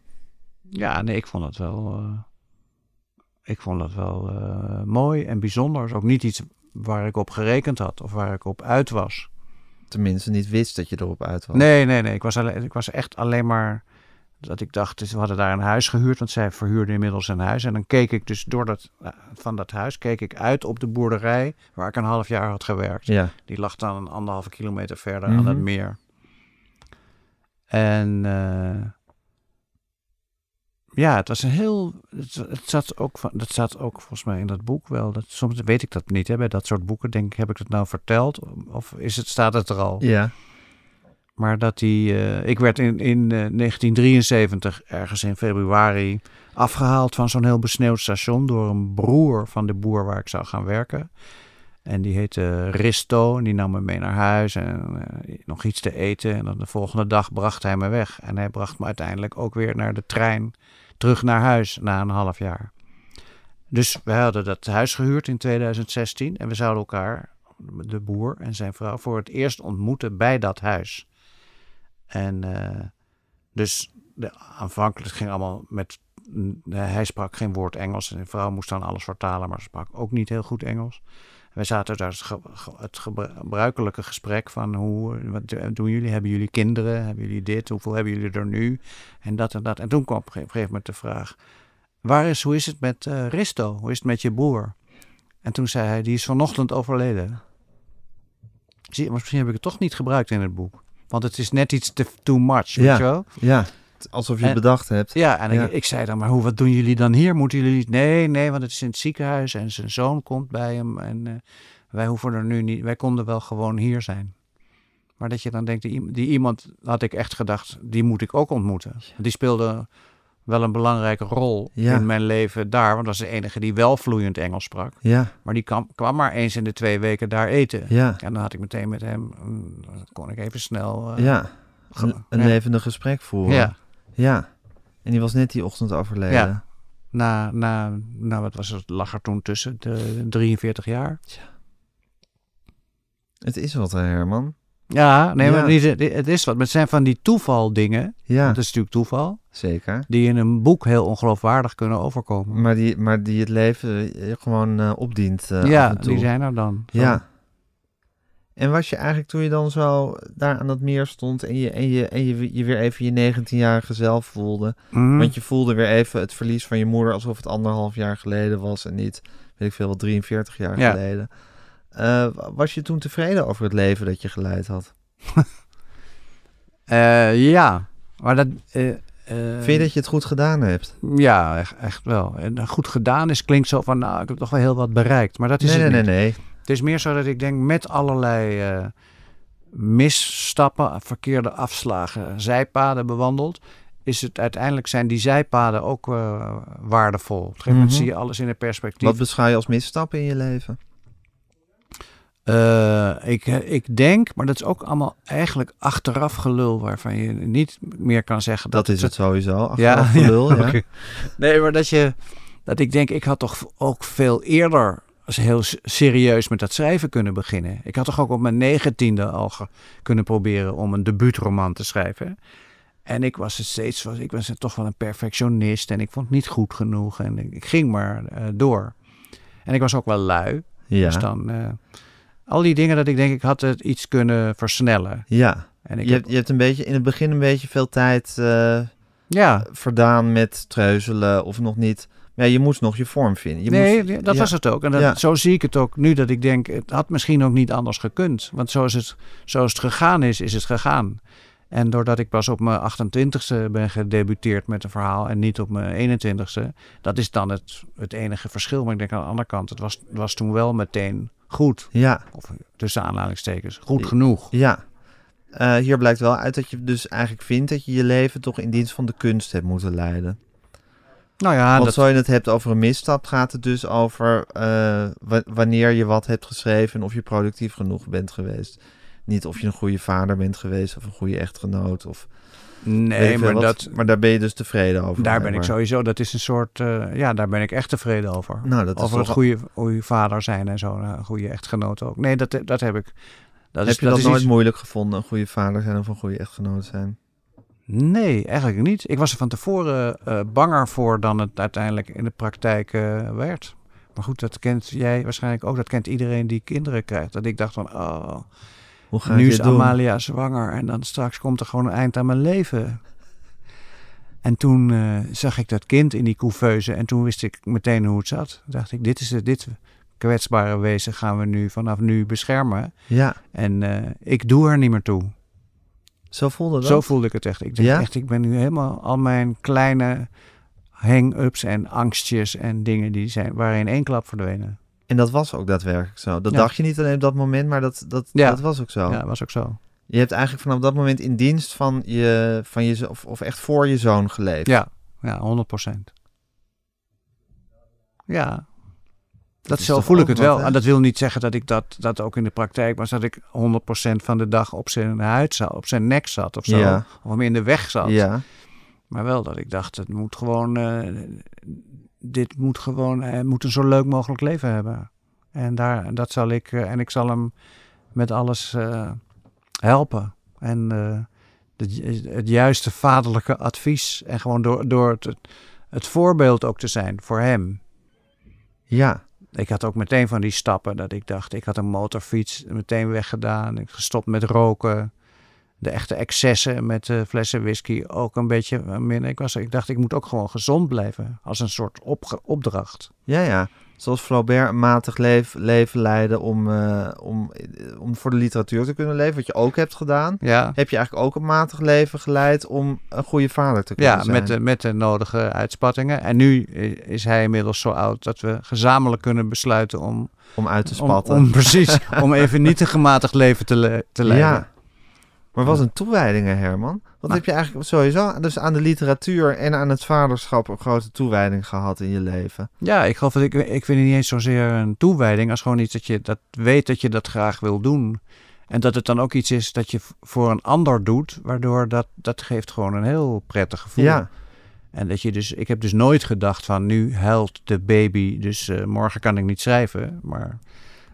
C: Ja, nee, ik vond het wel. eh, ik vond het wel eh, mooi en bijzonder. Is ook niet iets waar ik op gerekend had of waar ik op uit was.
B: Tenminste, niet wist dat je erop uit was.
C: Nee, nee, nee. Ik was, alleen, ik was echt alleen maar. Dat ik dacht, dus we hadden daar een huis gehuurd, want zij verhuurde inmiddels een huis. En dan keek ik dus door dat, eh, van dat huis, keek ik uit op de boerderij waar ik een half jaar had gewerkt.
B: Ja,
C: Die lag dan een anderhalve kilometer verder
B: Mhm.
C: aan het meer. En eh, ja, het was een heel. Het, het zat ook van, dat zat ook volgens mij in dat boek wel. Dat, soms weet ik dat niet. Hè, bij dat soort boeken denk ik, heb ik het nou verteld? Of is het, staat het er al?
B: ja,
C: Maar dat die. eh, ik werd in, in eh, 1973, ergens in februari, afgehaald van zo'n heel besneeuwd station door een broer van de boer waar ik zou gaan werken. En die heette Risto en die nam me mee naar huis en eh, nog iets te eten. En dan de volgende dag bracht hij me weg. En hij bracht me uiteindelijk ook weer naar de trein terug naar huis na een half jaar. Dus we hadden dat huis gehuurd in 2016 en we zouden elkaar, de boer en zijn vrouw, voor het eerst ontmoeten bij dat huis. En eh, dus de, aanvankelijk ging allemaal met. Hij sprak geen woord Engels en zijn vrouw moest dan alles vertalen, maar sprak ook niet heel goed Engels. Wij zaten daar het, ge- ge- het gebru- gebruikelijke gesprek van hoe, wat doen jullie? Hebben jullie kinderen? Hebben jullie dit? Hoeveel hebben jullie er nu? En dat en dat. En toen kwam op een gegeven moment de vraag, waar is, hoe is het met eh, Risto? Hoe is het met je broer? En toen zei hij, die is vanochtend overleden. Zie misschien heb ik het toch niet gebruikt in het boek. Want het is net iets te too much,
B: Ja.
C: weet je wel?
B: ja. Alsof je het bedacht hebt.
C: Ja, en
B: Ja.
C: Ik, ik zei dan, maar hoe, wat doen jullie dan hier? Moeten jullie niet? Nee, nee, want het is in het ziekenhuis en zijn zoon komt bij hem. En eh, wij hoeven er nu niet, wij konden wel gewoon hier zijn. Maar dat je dan denkt, die, die iemand, had ik echt gedacht, die moet ik ook ontmoeten. Die speelde wel een belangrijke rol
B: Ja.
C: in mijn leven daar. Want dat was de enige die wel vloeiend Engels sprak.
B: Ja,
C: Maar die kwam, kwam maar eens in de twee weken daar eten.
B: ja,
C: En dan had ik meteen met hem, mm, dan kon ik even snel... eh,
B: ja. Een, een
C: ja.
B: levendig gesprek voeren.
C: Ja,
B: Ja. En die was net die ochtend overleden.
C: Ja. na, na, nou wat was het, lag er toen tussen, de 43 jaar.
B: Het is wat, hè, Herman.
C: Ja, nee,
B: Ja.
C: maar niet, het is wat. Maar het zijn van die toevaldingen,
B: Ja,
C: dat is natuurlijk toeval,
B: zeker.
C: die in een boek heel ongeloofwaardig kunnen overkomen.
B: Maar die, maar die het leven eh, gewoon eh, opdient eh, af
C: ja,
B: en toe.
C: die zijn er dan.
B: Ja. En was je eigenlijk toen je dan zo daar aan dat meer stond en je, en je, en je, je weer even je 19-jarige zelf voelde.
C: Mhm.
B: Want je voelde weer even het verlies van je moeder alsof het anderhalf jaar geleden was en niet, weet ik veel, wat 43 jaar
C: Ja.
B: geleden. Eh, was je toen tevreden over het leven dat je geleid had? [laughs]
C: Eh, ja, maar dat... eh,
B: Vind je dat je het goed gedaan hebt?
C: Ja, echt, echt wel. En goed gedaan is, klinkt zo van, nou, ik heb toch wel heel wat bereikt. Maar dat is
B: nee,
C: het
B: nee,
C: niet.
B: nee, nee.
C: Het is meer zo dat ik denk met allerlei. eh, misstappen, verkeerde afslagen, zijpaden bewandeld, is het uiteindelijk zijn die zijpaden ook uh, waardevol. Op een gegeven moment
B: Mhm.
C: zie je alles in een perspectief.
B: Wat beschouw je als misstappen in je leven?
C: Eh, ik, ik denk, maar dat is ook allemaal eigenlijk achteraf gelul, waarvan je niet meer kan zeggen
B: Dat,
C: dat,
B: is het sowieso.
C: Ja,
B: Achteraf gelul, ja. [laughs]
C: Nee, maar dat je, dat ik denk, ik had toch ook veel eerder heel serieus met dat schrijven kunnen beginnen. Ik had toch ook op mijn negentiende al kunnen proberen om een debuutroman te schrijven. En ik was het steeds, was, ik was toch wel een perfectionist en ik vond het niet goed genoeg en ik, ik ging maar eh, door. En ik was ook wel lui,
B: Ja.
C: dus dan eh, al die dingen dat ik denk, ik had het iets kunnen versnellen.
B: ja.
C: En ik
B: Je,
C: heb,
B: hebt, je hebt een beetje in het begin een beetje veel tijd eh,
C: ja,
B: verdaan met treuzelen of nog niet. Ja, je moest nog je vorm vinden. Je
C: nee,
B: moest,
C: dat
B: ja.
C: was het ook. En dat,
B: Ja.
C: zo zie ik het ook nu, dat ik denk, het had misschien ook niet anders gekund. Want zoals het, zoals het gegaan is, is het gegaan. En doordat ik pas op mijn 28ste ben gedebuteerd met een verhaal en niet op mijn 21ste, dat is dan het, het enige verschil. Maar ik denk aan de andere kant, het was, was toen wel meteen goed.
B: Ja,
C: Of tussen aanhalingstekens, goed genoeg.
B: ja. Eh, hier blijkt wel uit dat je dus eigenlijk vindt dat je je leven toch in dienst van de kunst hebt moeten leiden.
C: Nou ja,
B: Want
C: dat,
B: zo je het hebt over een misstap, gaat het dus over eh, wa- wanneer je wat hebt geschreven en of je productief genoeg bent geweest. Niet of je een goede vader bent geweest of een goede echtgenoot. Of
C: nee, maar,
B: wat.
C: dat,
B: maar daar ben je dus tevreden over.
C: daar ben ik sowieso, dat is een soort, eh, ja, daar ben ik echt tevreden over.
B: Nou, dat is
C: over het
B: toch-
C: goede, goede vader zijn en zo, een goede echtgenoot ook. Nee, dat, dat heb ik. Dat
B: Heb
C: is,
B: je dat,
C: is
B: nooit
C: iets-
B: moeilijk gevonden, een goede vader zijn of een goede echtgenoot zijn?
C: Nee, eigenlijk niet. Ik was er van tevoren eh, banger voor dan het uiteindelijk in de praktijk eh, werd. Maar goed, dat kent jij waarschijnlijk ook. Dat kent iedereen die kinderen krijgt. Dat ik dacht van, oh,
B: Hoe ga
C: nu is
B: doen?
C: Amalia zwanger en dan straks komt er gewoon een eind aan mijn leven. En toen eh, zag ik dat kind in die couveuse en toen wist ik meteen hoe het zat. Toen dacht ik, dit is het, dit kwetsbare wezen gaan we nu vanaf nu beschermen.
B: Ja,
C: En ik doe er niet meer toe.
B: Zo voelde dat.
C: Zo voelde ik het echt. Ik denk
B: Ja?
C: echt, ik ben nu helemaal al mijn kleine hang-ups en angstjes en dingen die zijn, waren in één klap verdwenen.
B: En dat was ook daadwerkelijk zo. Dat
C: Ja.
B: dacht je niet alleen op dat moment, maar dat, dat,
C: Ja.
B: dat was ook zo.
C: Ja, was ook zo.
B: Je hebt eigenlijk vanaf dat moment in dienst van je, van je of, of echt voor je zoon geleefd.
C: Ja, ja 100 procent. Ja. Dat, zo voel ik het wel. En dat wil niet zeggen dat ik dat, dat ook in de praktijk was. Dat ik 100% van de dag op zijn huid zat, op zijn nek zat of zo.
B: Ja.
C: Of hem in de weg zat.
B: Ja.
C: Maar wel dat ik dacht, het moet gewoon, eh, dit moet gewoon, hij moet een zo leuk mogelijk leven hebben. En daar, dat zal ik, eh, en ik zal hem met alles helpen. En het, het juiste vaderlijke advies. En gewoon door, door het, het voorbeeld ook te zijn voor hem.
B: Ja.
C: Ik had ook meteen van die stappen dat ik dacht, ik had een motorfiets meteen weggedaan. Ik gestopt met roken. De echte excessen met eh, flessen whisky ook een beetje minder. Ik, was, ik dacht, ik moet ook gewoon gezond blijven. Als een soort opdracht.
B: Ja, ja. Zoals Flaubert een matig leef- leven leidde om, eh, om, eh, om voor de literatuur te kunnen leven, wat je ook hebt gedaan.
C: Ja,
B: Heb je eigenlijk ook een matig leven geleid om een goede vader te kunnen
C: ja
B: zijn?
C: met, de, met de nodige uitspattingen. En nu is hij inmiddels zo oud dat we gezamenlijk kunnen besluiten om...
B: om uit te spatten.
C: om precies, om even niet een gematigd leven te, le- te [laughs] leiden.
B: Ja. Maar was een toewijding, Herman? Wat heb je eigenlijk sowieso dus aan de literatuur en aan het vaderschap een grote toewijding gehad in je leven?
C: Ja, ik geloof dat ik, ik vind het niet eens zozeer een toewijding als gewoon iets dat je dat weet dat je dat graag wil doen. En dat het dan ook iets is dat je voor een ander doet, waardoor dat, dat geeft gewoon een heel prettig gevoel.
B: Ja,
C: En dat je dus, ik heb dus nooit gedacht van nu huilt de baby, dus eh, morgen kan ik niet schrijven. Maar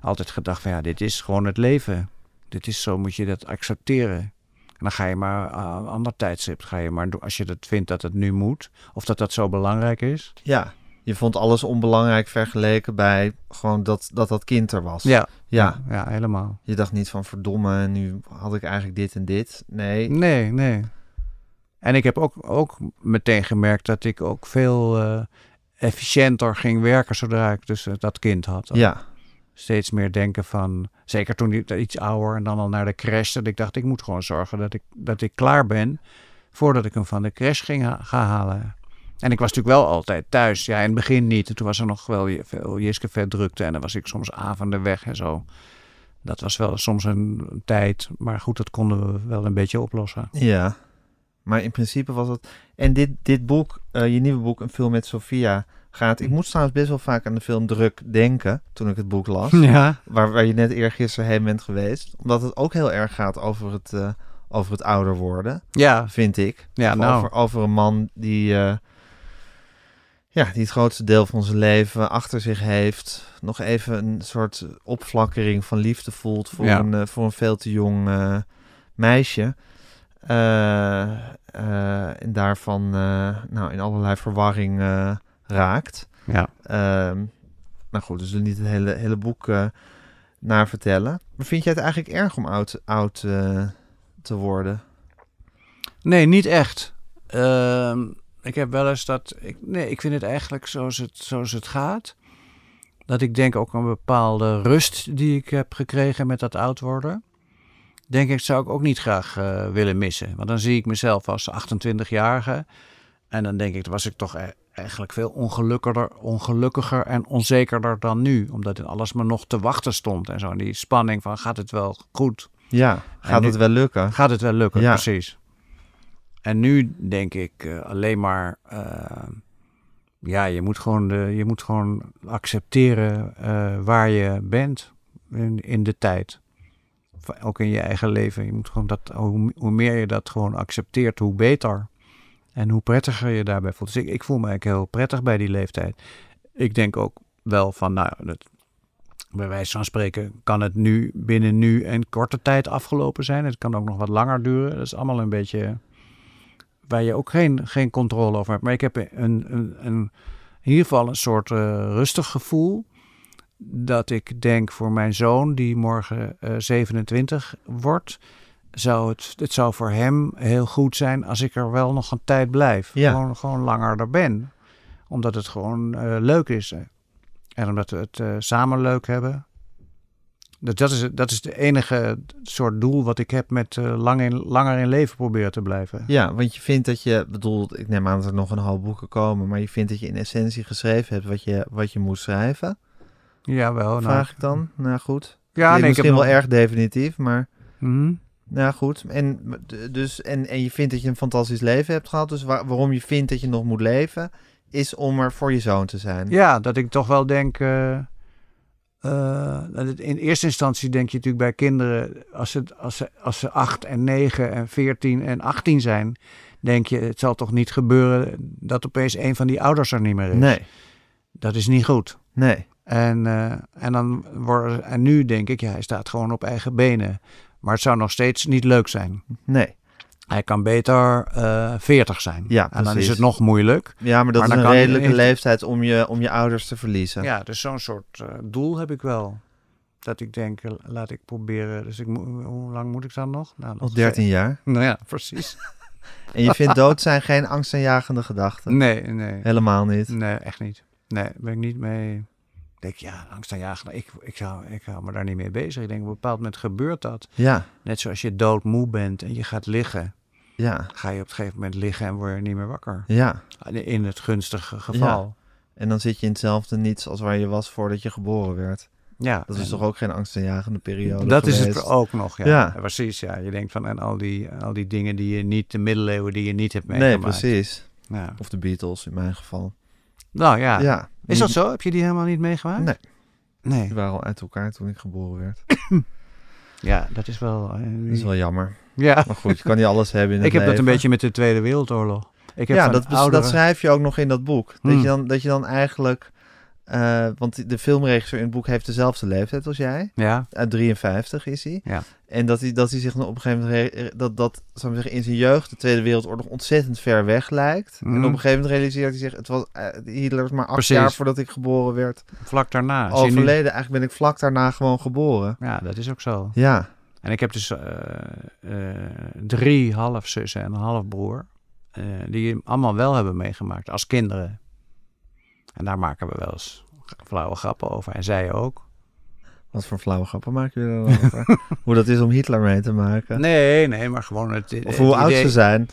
C: altijd gedacht van ja, dit is gewoon het leven. Dit is zo, moet je dat accepteren. En dan ga je maar aan een ander tijdstip, ga je maar als je dat vindt dat het nu moet. Of dat dat zo belangrijk is.
B: ja. Je vond alles onbelangrijk vergeleken bij gewoon dat dat, dat kind er was.
C: Ja,
B: Ja.
C: ja, helemaal.
B: Je dacht niet van verdomme, nu had ik eigenlijk dit en dit. Nee.
C: Nee, nee. En ik heb ook, ook meteen gemerkt dat ik ook veel eh, efficiënter ging werken zodra ik dus eh, dat kind had.
B: Ja,
C: Steeds meer denken van, zeker toen ik iets ouder en dan al naar de crash, dat ik dacht ik moet gewoon zorgen dat ik, dat ik klaar ben voordat ik hem van de crash ging ha- halen. En ik was natuurlijk wel altijd thuis. Ja, in het begin niet. En toen was er nog wel veel Jiske vet drukte en dan was ik soms avonden weg en zo. Dat was wel soms een tijd, maar goed, dat konden we wel een beetje oplossen.
B: Ja, maar in principe was het... En dit, dit boek, eh, je nieuwe boek, Een film met Sofia, gaat... Ik moest trouwens best wel vaak aan de film Druk denken toen ik het boek las. [laughs]
C: Ja,
B: Waar, waar je net eergisteren heen bent geweest. Omdat het ook heel erg gaat over het, eh, over het ouder worden,
C: ja,
B: vind ik.
C: ja nou,
B: over, over een man die, eh, ja, die het grootste deel van zijn leven achter zich heeft. Nog even een soort opflakkering van liefde voelt voor,
C: Ja.
B: een, eh, voor een veel te jong meisje. En daarvan nou, in allerlei verwarring raakt.
C: ja.
B: Ehm nou goed, dus niet het hele, hele boek eh naar vertellen. Maar vind jij het eigenlijk erg om oud, oud eh, te worden?
C: Nee, niet echt. Ehm, ik heb wel eens dat. Ik, nee, ik vind het eigenlijk zoals het, zoals het gaat. Dat ik denk ook een bepaalde rust die ik heb gekregen met dat oud worden. Denk ik, zou ik ook niet graag eh, willen missen. Want dan zie ik mezelf als 28-jarige. En dan denk ik, was ik toch e- eigenlijk veel ongelukkiger, ongelukkiger en onzekerder dan nu. Omdat alles me nog te wachten stond. En zo. En die spanning van, gaat het wel goed?
B: Ja, gaat
C: nu-
B: het wel lukken?
C: Gaat het wel lukken,
B: Ja.
C: precies. En nu denk ik eh, alleen maar, eh, ja, je moet gewoon, de, je moet gewoon accepteren eh, waar je bent in, in de tijd. Ook in je eigen leven. Je moet gewoon dat, hoe, hoe meer je dat gewoon accepteert, hoe beter. En hoe prettiger je daarbij voelt. Dus ik, voel me eigenlijk heel prettig bij die leeftijd. Ik denk ook wel van, nou, dat, bij wijze van spreken kan het nu binnen nu en korte tijd afgelopen zijn. Het kan ook nog wat langer duren. Dat is allemaal een beetje waar je ook geen, geen controle over hebt. Maar ik heb een, een, een, in ieder geval een soort eh, rustig gevoel. Dat ik denk voor mijn zoon, die morgen eh, 27 wordt, zou het, het zou voor hem heel goed zijn als ik er wel nog een tijd blijf.
B: Ja.
C: Gewoon, gewoon langer er ben. Omdat het gewoon eh, leuk is. En omdat we het eh, samen leuk hebben. Dus dat is, dat is de enige soort doel wat ik heb met eh, lang in, langer in leven proberen te blijven.
B: Ja, want je vindt dat je, bedoel, ik neem aan dat er nog een hoop boeken komen, maar je vindt dat je in essentie geschreven hebt wat je, wat je moest schrijven.
C: Jawel. Nou,
B: Vraag ik dan? Nou goed.
C: Ja, nee, ik heb
B: misschien wel
C: nog-
B: erg definitief, maar
C: Mhm.
B: Nou goed. En, dus, en, en je vindt dat je een fantastisch leven hebt gehad, dus waar- waarom je vindt dat je nog moet leven, is om er voor je zoon te zijn.
C: Ja, dat ik toch wel denk. eh, eh, in eerste instantie denk je natuurlijk bij kinderen, als ze, als, ze, als ze 8 en 9 en 14 en 18 zijn, denk je, het zal toch niet gebeuren dat opeens een van die ouders er niet meer is.
B: Nee,
C: Dat is niet goed.
B: nee.
C: En, eh, en, dan worden, en nu denk ik, ja, hij staat gewoon op eigen benen. Maar het zou nog steeds niet leuk zijn.
B: Nee.
C: Hij kan beter eh 40 zijn.
B: Ja,
C: en dan is het nog moeilijk.
B: Ja, maar dat
C: Maar
B: is een redelijke leeftijd om je, om je ouders te verliezen.
C: Ja, dus zo'n soort eh, doel heb ik wel. Dat ik denk, eh, laat ik proberen. Dus ik hoe lang moet ik dan nog? Nou, nog
B: Al 13 jaar. [laughs]
C: Nou ja, precies. [laughs]
B: En je vindt dood zijn geen angstaanjagende gedachten?
C: Nee, nee.
B: Helemaal niet.
C: Nee, echt niet. Nee, ben ik niet mee. Ik denk, ja, angstaanjagend. Ik, ik, zou, ik hou me daar niet mee bezig. Ik denk, op een bepaald moment gebeurt dat.
B: Ja,
C: Net zoals je doodmoe bent en je gaat liggen.
B: ja,
C: Ga je op een gegeven moment liggen en word je niet meer wakker.
B: ja.
C: In het gunstige geval.
B: En dan zit je in hetzelfde niets als waar je was voordat je geboren werd.
C: Ja.
B: Dat is toch ook geen angstaanjagende periode
C: Dat is het ook nog, ja.
B: Ja.
C: Precies, ja. Je denkt van, en al die, al die dingen die je niet, de middeleeuwen die je niet hebt
B: Nee,
C: meegemaakt.
B: precies.
C: Ja.
B: Of de Beatles in mijn geval.
C: Nou ja.
B: Ja.
C: Is dat zo? Heb je die helemaal niet meegemaakt?
B: Nee.
C: Nee.
B: Die waren al uit elkaar toen ik geboren werd. [coughs]
C: Ja, dat is wel... eh,
B: Dat is wel jammer.
C: Ja.
B: Maar goed, je kan niet alles hebben in [laughs] het
C: Ik heb dat een beetje met de Tweede Wereldoorlog. Ik heb
B: Ja, dat, dat schrijf je ook nog in dat boek. Dat,
C: Hmm.
B: je dan, dat je dan eigenlijk... eh, want de filmregisseur in het boek heeft dezelfde leeftijd als jij.
C: Ja,
B: Uit 53 is hij.
C: Ja.
B: En dat hij, dat hij zich op een gegeven moment... dat, dat zou zeggen, in zijn jeugd de Tweede Wereldoorlog ontzettend ver weg lijkt. En
C: Mhm.
B: op een gegeven moment realiseert hij zich... Het was, eh, Hitler was maar acht
C: Precies.
B: jaar voordat ik geboren werd.
C: vlak daarna. Nu-
B: Overleden. Eigenlijk ben ik vlak daarna gewoon geboren.
C: Ja, dat is ook zo.
B: Ja.
C: En ik heb dus eh, eh, drie halfzussen en een halfbroer. eh, die allemaal wel hebben meegemaakt als kinderen. En daar maken we wel eens flauwe grappen over. En zij ook.
B: Wat voor flauwe grappen maken jullie erover? [laughs] hoe dat is om Hitler mee te maken?
C: Nee, nee, maar gewoon het,
B: Of
C: het
B: hoe oud
C: idee-
B: ze zijn?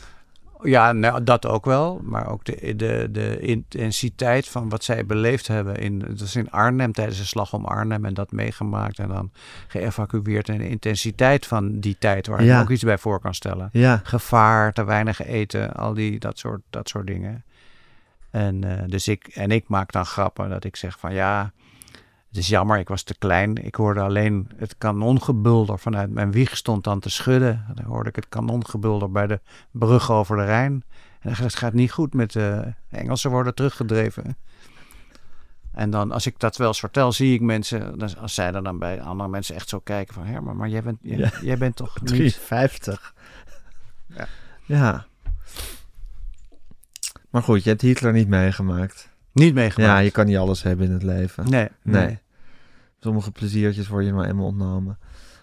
C: Ja, nou, dat ook wel. Maar ook de, de, de intensiteit van wat zij beleefd hebben. In, dat is in Arnhem tijdens de slag om Arnhem. En dat meegemaakt en dan geëvacueerd. En de intensiteit van die tijd waar
B: Ja.
C: me ook iets bij voor kan stellen.
B: Ja,
C: Gevaar, te weinig eten, al die, dat, soort, dat soort dingen. En, eh, dus ik, en ik maak dan grappen dat ik zeg van ja, het is jammer, ik was te klein. Ik hoorde alleen het kanongebulder vanuit mijn wieg stond dan te schudden. Dan hoorde ik het kanongebulder bij de brug over de Rijn. En dan, het gaat niet goed met de Engelsen worden teruggedreven. En dan, als ik dat wel eens vertel, zie ik mensen, als zij er dan bij andere mensen echt zo kijken van, Herman, maar jij bent, jij,
B: Ja.
C: jij bent toch [laughs] niet...
B: 53.
C: Ja.
B: ja. Maar goed, je hebt Hitler niet meegemaakt.
C: Niet meegemaakt.
B: Ja, je kan niet alles hebben in het leven.
C: Nee,
B: Nee. Sommige pleziertjes worden je nou eenmaal ontnomen.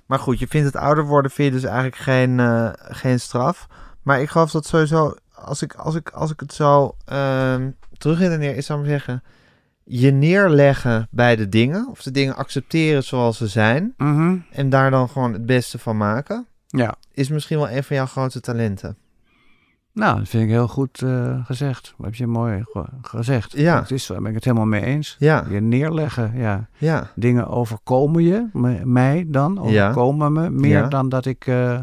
B: Maar goed, je vindt het ouder worden vind je dus eigenlijk geen, eh, geen straf. Maar ik geloof dat sowieso, als ik, als ik, als ik het zo ehm terug redeneer, is zou ik zeggen... Je neerleggen bij de dingen, of de dingen accepteren zoals ze zijn...
C: Mhm.
B: en daar dan gewoon het beste van maken...
C: Ja,
B: is misschien wel een van jouw grote talenten.
C: Nou, dat vind ik heel goed eh, gezegd. Heb je mooi ge- gezegd.
B: Ja.
C: Het is, daar ben ik het helemaal mee eens.
B: Ja,
C: Je neerleggen, ja.
B: ja,
C: Dingen overkomen je, mij dan,
B: Ja.
C: overkomen me. Meer
B: Ja.
C: dan dat ik eh,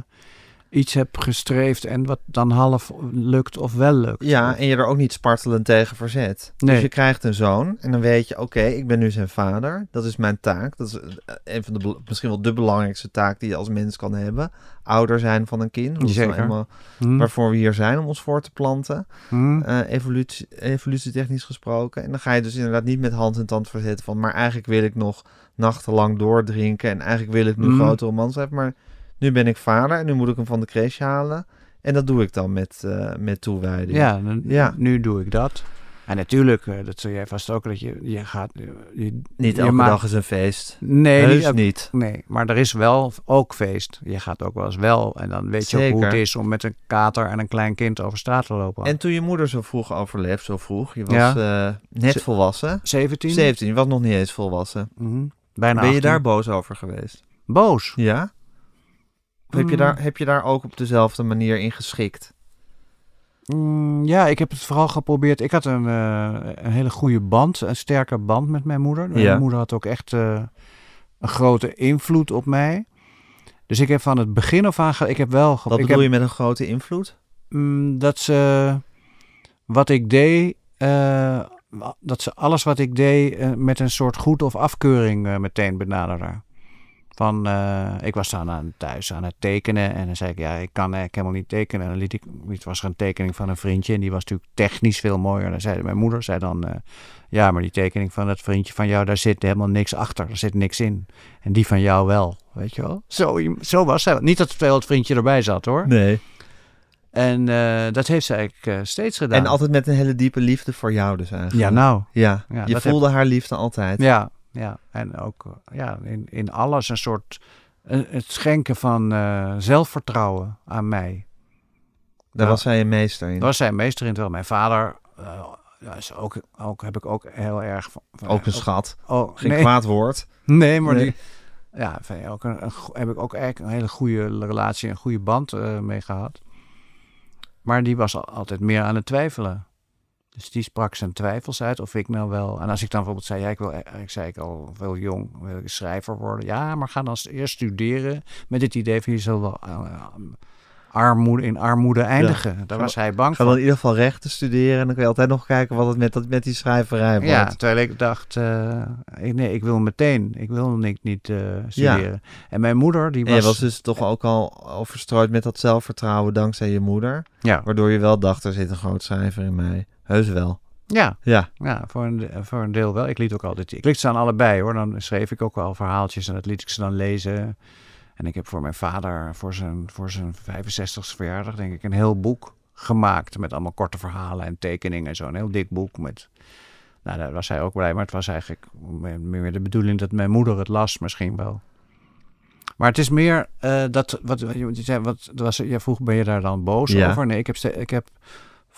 C: iets heb gestreefd en wat dan half lukt of wel lukt.
B: ja, en je er ook niet spartelend tegen verzet.
C: Nee.
B: Dus je krijgt een zoon en dan weet je, oké, ik ben nu zijn vader. Dat is mijn taak. Dat is eh, een van de, misschien wel de belangrijkste taak die je als mens kan hebben. Ouder zijn van een kind. Dat
C: Zeker.
B: eenmaal
C: Hm?
B: waarvoor we hier zijn, om ons voor te planten.
C: Hm?
B: eh, evolutie, evolutietechnisch gesproken. En dan ga je dus inderdaad niet met hand en tand verzetten van... maar eigenlijk wil ik nog nachtenlang doordrinken... en eigenlijk wil ik nu
C: Mhm.
B: grote romans hebben. Maar nu ben ik vader en nu moet ik hem van de crash halen. En dat doe ik dan met, eh, met toewijding.
C: Ja, dan-
B: Ja.
C: nu doe ik dat. En natuurlijk, eh, dat zul jij vast ook, dat je, je gaat... eh, Je,
B: Niet
C: je
B: elke
C: maakt-
B: dag is een feest.
C: Nee,
B: Heus
C: niet
B: niet.
C: Nee, maar er is wel ook feest. Je gaat ook wel eens wel. En dan weet je ook hoe het is om met een kater en een klein kind over straat te lopen.
B: En toen je moeder zo vroeg overleef, zo vroeg... je was net volwassen.
C: 17?
B: 17, je was nog niet eens volwassen.
C: Mhm. Bijna
B: ben je
C: 18.
B: daar boos over geweest?
C: boos?
B: Ja? Heb je,
C: Mm.
B: daar, heb je daar ook op dezelfde manier in geschikt?
C: Mm, ja, ik heb het vooral geprobeerd. Ik had een, eh, een hele goede band, een sterke band met mijn moeder. Mijn
B: Ja.
C: moeder had ook echt eh, een grote invloed op mij. Dus ik heb van het begin af aan... Ik heb wel...
B: Wat
C: ik
B: bedoel
C: heb,
B: je met een grote invloed?
C: Mm, dat ze wat ik deed, eh, dat ze alles wat ik deed met een soort goed of afkeuring meteen benaderde. Van, eh, ik was dan aan, thuis aan het tekenen en dan zei ik, ja, ik kan eigenlijk helemaal niet tekenen. En dan liet ik, het was er een tekening van een vriendje en die was natuurlijk technisch veel mooier. En dan zei mijn moeder, zei dan, eh, ja, maar die tekening van dat vriendje van jou, daar zit helemaal niks achter, er zit niks in. En die van jou wel, weet je wel. Zo, zo was zij. Niet dat het vriendje erbij zat hoor.
B: Nee.
C: En eh, dat heeft ze eigenlijk steeds gedaan.
B: En altijd met een hele diepe liefde voor jou dus eigenlijk.
C: Ja, nou.
B: Ja,
C: Ja,
B: je voelde haar liefde altijd.
C: Ja, ja. En ook eh, ja, in, in alles een soort... het schenken van eh, zelfvertrouwen aan mij.
B: Daar was zij een meester in.
C: Dat was zijn meester in. Terwijl mijn vader... ja, is ook, ook, heb ik ook heel erg van... van-
B: Ook een schat.
C: Oh,
B: Geen
C: nee,
B: kwaad woord.
C: nee, maar
B: Nee.
C: die... Ja, ook een, een heb ik ook eigenlijk een hele goede relatie, een goede band mee gehad. Maar die was al- altijd meer aan het twijfelen. Dus die sprak zijn twijfels uit of ik nou wel... En als ik dan bijvoorbeeld zei, ja, ik, wil, eh, ik zei ik al veel jong, wil ik schrijver worden. Ja, maar ga dan eerst studeren met het idee van je zult wel eh, armoede, in armoede eindigen. Daar
B: Ga-
C: was hij bang
B: Ga
C: voor.
B: dan in ieder geval rechten studeren. En dan kun je altijd nog kijken wat het met, dat, met die schrijverij wordt.
C: Ja, terwijl ik dacht, eh, ik, nee, ik wil meteen, ik wil niet, niet eh, studeren. En mijn moeder, die was...
B: was dus toch ook al overstrooid met dat zelfvertrouwen dankzij je moeder.
C: ja,
B: Waardoor je wel dacht, er zit een groot schrijver in mij. Heus wel.
C: ja,
B: Ja,
C: ja voor, een, voor een deel wel. Ik liet ook altijd, ik liet ze aan allebei hoor. Dan schreef ik ook wel verhaaltjes en dat liet ik ze dan lezen. En ik heb voor mijn vader, voor zijn, voor zijn 65ste verjaardag, denk ik, een heel boek gemaakt. Met allemaal korte verhalen en tekeningen en zo. Een heel dik boek met... Nou, daar was hij ook blij. Maar het was eigenlijk meer de bedoeling dat mijn moeder het las misschien wel. Maar het is meer eh, dat... Wat, je zei, wat, er was, jij vroeg, ben je daar dan boos
B: Ja.
C: over? Nee, ik heb, ik heb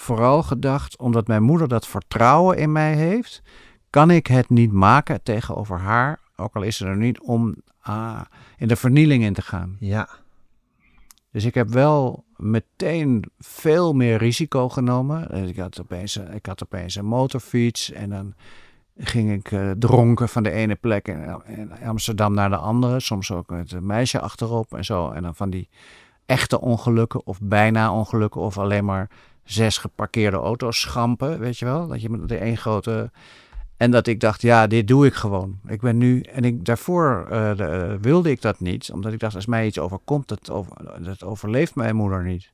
C: vooral gedacht, omdat mijn moeder dat vertrouwen in mij heeft... kan ik het niet maken tegenover haar, ook al is ze er niet, om ah, in de vernieling in te gaan.
B: ja.
C: Dus ik heb wel meteen veel meer risico genomen. Dus Ik had opeens, ik had opeens een motorfiets en dan ging ik eh, dronken van de ene plek in, in Amsterdam naar de andere. Soms ook met een meisje achterop en zo. En dan van die echte ongelukken of bijna ongelukken of alleen maar zes geparkeerde auto's schampen, weet je wel? Dat je met de één grote... En dat ik dacht, ja, dit doe ik gewoon. Ik ben nu... En ik, daarvoor eh, eh, wilde ik dat niet. Omdat ik dacht, als mij iets overkomt, dat, dat overleeft mijn moeder niet.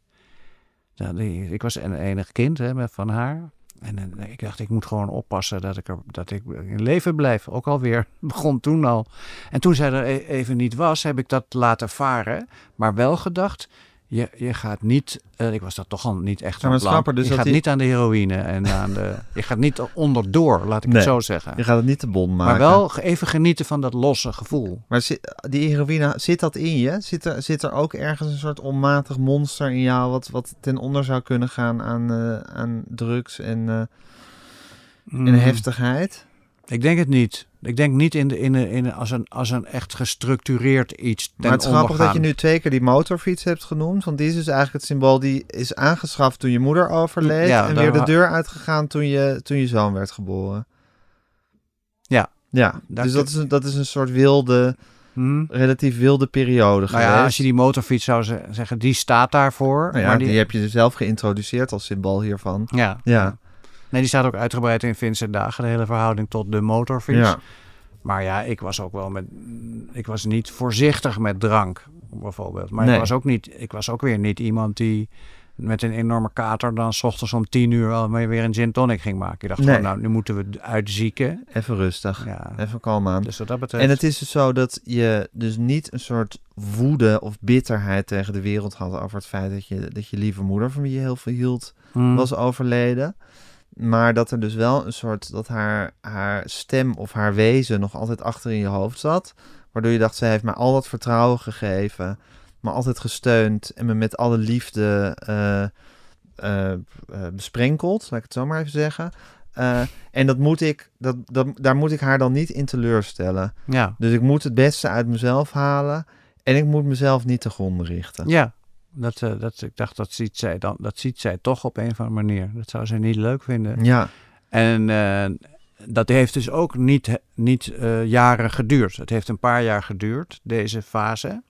C: Nou, ik was een enig kind hè, van haar. En ik dacht, ik moet gewoon oppassen dat ik, dat ik in leven blijf. Ook alweer, [laughs] begon toen al. En toen zij er e- even niet was, heb ik dat laten varen. Maar wel gedacht, je, je gaat niet... eh, ik was dat toch al niet echt van plan.
B: Schapper, dus
C: je gaat
B: die-
C: niet aan de heroïne en aan de... [laughs] je gaat niet onderdoor, laat ik
B: Nee.
C: het zo zeggen.
B: Je gaat het niet te bon maken.
C: Maar wel even genieten van dat losse gevoel.
B: Maar zi- die heroïne, zit dat in je? Zit er, zit er ook ergens een soort onmatig monster in jou... wat, wat ten onder zou kunnen gaan aan, eh, aan drugs en, eh, en
C: Mm.
B: heftigheid?
C: Ik denk het niet. Ik denk niet in de, in de, in de, als, een, als een echt gestructureerd iets ten
B: maar het is grappig dat je nu twee keer die motorfiets hebt genoemd. Want die is dus eigenlijk het symbool die is aangeschaft toen je moeder overleed.
C: Ja,
B: en weer de deur uitgegaan toen je, toen je zoon werd geboren.
C: Ja.
B: Ja, dus dat is, een, dat is een soort wilde,
C: Hm?
B: relatief wilde periode
C: Nou ja, als je die motorfiets zou ze- zeggen, die staat daarvoor.
B: Nou ja,
C: maar
B: die...
C: die,
B: heb je dus zelf geïntroduceerd als symbool hiervan.
C: ja.
B: Ja,
C: Nee, die staat ook uitgebreid in Vincent Dagen, de hele verhouding tot de motorfiets.
B: ja.
C: Maar ja, ik was ook wel met. Ik was niet voorzichtig met drank, bijvoorbeeld. Maar
B: Nee.
C: ik, was ook niet, ik was ook weer niet iemand die met een enorme kater dan s ochtends om tien uur al weer een gin tonic ging maken. Ik dacht
B: Nee.
C: gewoon, nou, nu moeten we uitzieken.
B: even rustig.
C: Ja.
B: Even kalm aan.
C: Dus wat dat betreft.
B: En het is dus zo dat je dus niet een soort woede of bitterheid tegen de wereld had over het feit dat je, dat je lieve moeder, van wie je heel veel hield,
C: Hmm.
B: was overleden. Maar dat er dus wel een soort, dat haar, haar stem of haar wezen nog altijd achter in je hoofd zat. Waardoor je dacht, zij heeft mij al dat vertrouwen gegeven, me altijd gesteund en me met alle liefde eh, besprenkeld, laat ik het zo maar even zeggen. En dat moet ik, dat, dat, daar moet ik haar dan niet in teleurstellen.
C: Ja.
B: Dus ik moet het beste uit mezelf halen. En ik moet mezelf niet te gronden richten.
C: Ja. Dat, eh, dat, ik dacht, dat ziet, zij dan, dat ziet zij toch op een of andere manier. Dat zou zij niet leuk vinden.
B: Ja,
C: En eh, dat heeft dus ook niet, niet eh, jaren geduurd. Het heeft een paar jaar geduurd, deze fase.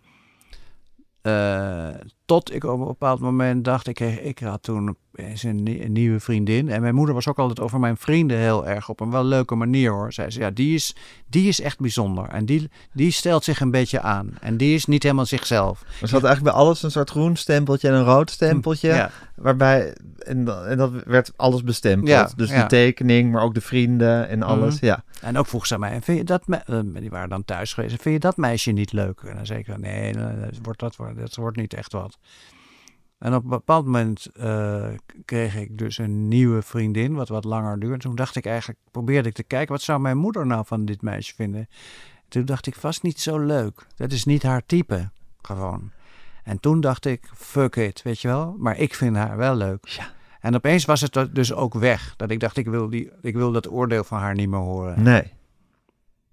C: Tot ik op een bepaald moment dacht, ik, kreeg, ik had toen een nieuwe vriendin. En mijn moeder was ook altijd over mijn vrienden heel erg op een wel leuke manier hoor. Zei, ja, die is, die is echt bijzonder. En die, die stelt zich een beetje aan. En die is niet helemaal zichzelf.
B: er zat eigenlijk bij alles een soort groen stempeltje en een rood stempeltje.
C: Ja,
B: Waarbij, en, en dat werd alles bestempeld.
C: Ja,
B: dus
C: ja.
B: de tekening, maar ook de vrienden en alles.
C: Mhm.
B: Ja.
C: En ook vroeg ze aan mij, vind je dat eh, die waren dan thuis geweest, vind je dat meisje niet leuk? En dan zei ik, van, nee, nee, dat wordt, dat, wordt- dat wordt niet echt wat. En op een bepaald moment eh, kreeg ik dus een nieuwe vriendin, wat wat langer duurde. Toen dacht ik eigenlijk, probeerde ik te kijken, wat zou mijn moeder nou van dit meisje vinden? Toen dacht ik, vast niet zo leuk. Dat is niet haar type, gewoon. En toen dacht ik, fuck it, weet je wel. Maar ik vind haar wel leuk.
B: Ja.
C: En opeens was het dus ook weg. Dat ik dacht, ik wil, die, ik wil dat oordeel van haar niet meer horen.
B: Nee.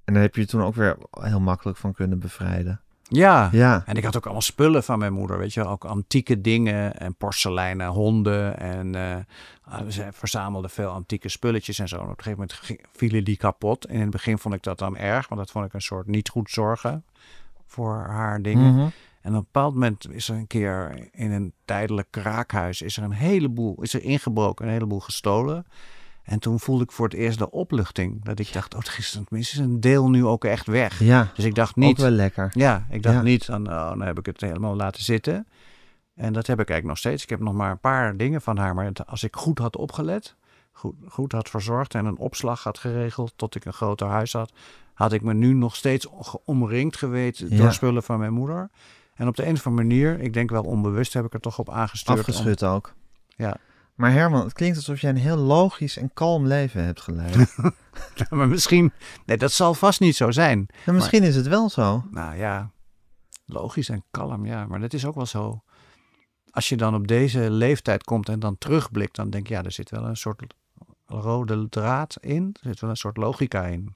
B: En daar heb je je toen ook weer heel makkelijk van kunnen bevrijden.
C: Ja.
B: Ja.
C: En ik had ook allemaal spullen van mijn moeder, weet je. Ook antieke dingen en porseleinen, honden. En eh, ze verzamelde veel antieke spulletjes en zo. En op een gegeven moment vielen die kapot. En in het begin vond ik dat dan erg, want dat vond ik een soort niet goed zorgen voor haar dingen.
B: Mhm.
C: En op een bepaald moment is er een keer in een tijdelijk kraakhuis is er een heleboel, is er ingebroken, een heleboel gestolen. En toen voelde ik voor het eerst de opluchting. Dat ik dacht, oh, gisteren tenminste is een deel nu ook echt weg.
B: Ja,
C: Dus ik dacht
B: ook
C: niet,
B: wel lekker.
C: ja, ik dacht
B: Ja.
C: niet van, oh, dan heb ik het helemaal laten zitten. En dat heb ik eigenlijk nog steeds. Ik heb nog maar een paar dingen van haar. Maar als ik goed had opgelet, goed, goed had verzorgd en een opslag had geregeld tot ik een groter huis had, had ik me nu nog steeds omringd geweten
B: Ja.
C: door spullen van mijn moeder. En op de een of andere manier, ik denk wel onbewust, heb ik er toch op aangestuurd. om-
B: Afgeschud ook.
C: Ja.
B: Maar Herman, het klinkt alsof jij een heel logisch en kalm leven hebt geleid. [laughs]
C: maar misschien, nee, dat zal vast niet zo zijn.
B: En misschien is het wel zo.
C: Nou ja, logisch en kalm, ja. Maar dat is ook wel zo. Als je dan op deze leeftijd komt en dan terugblikt, dan denk je, ja, er zit wel een soort rode draad in. Er zit wel een soort logica in.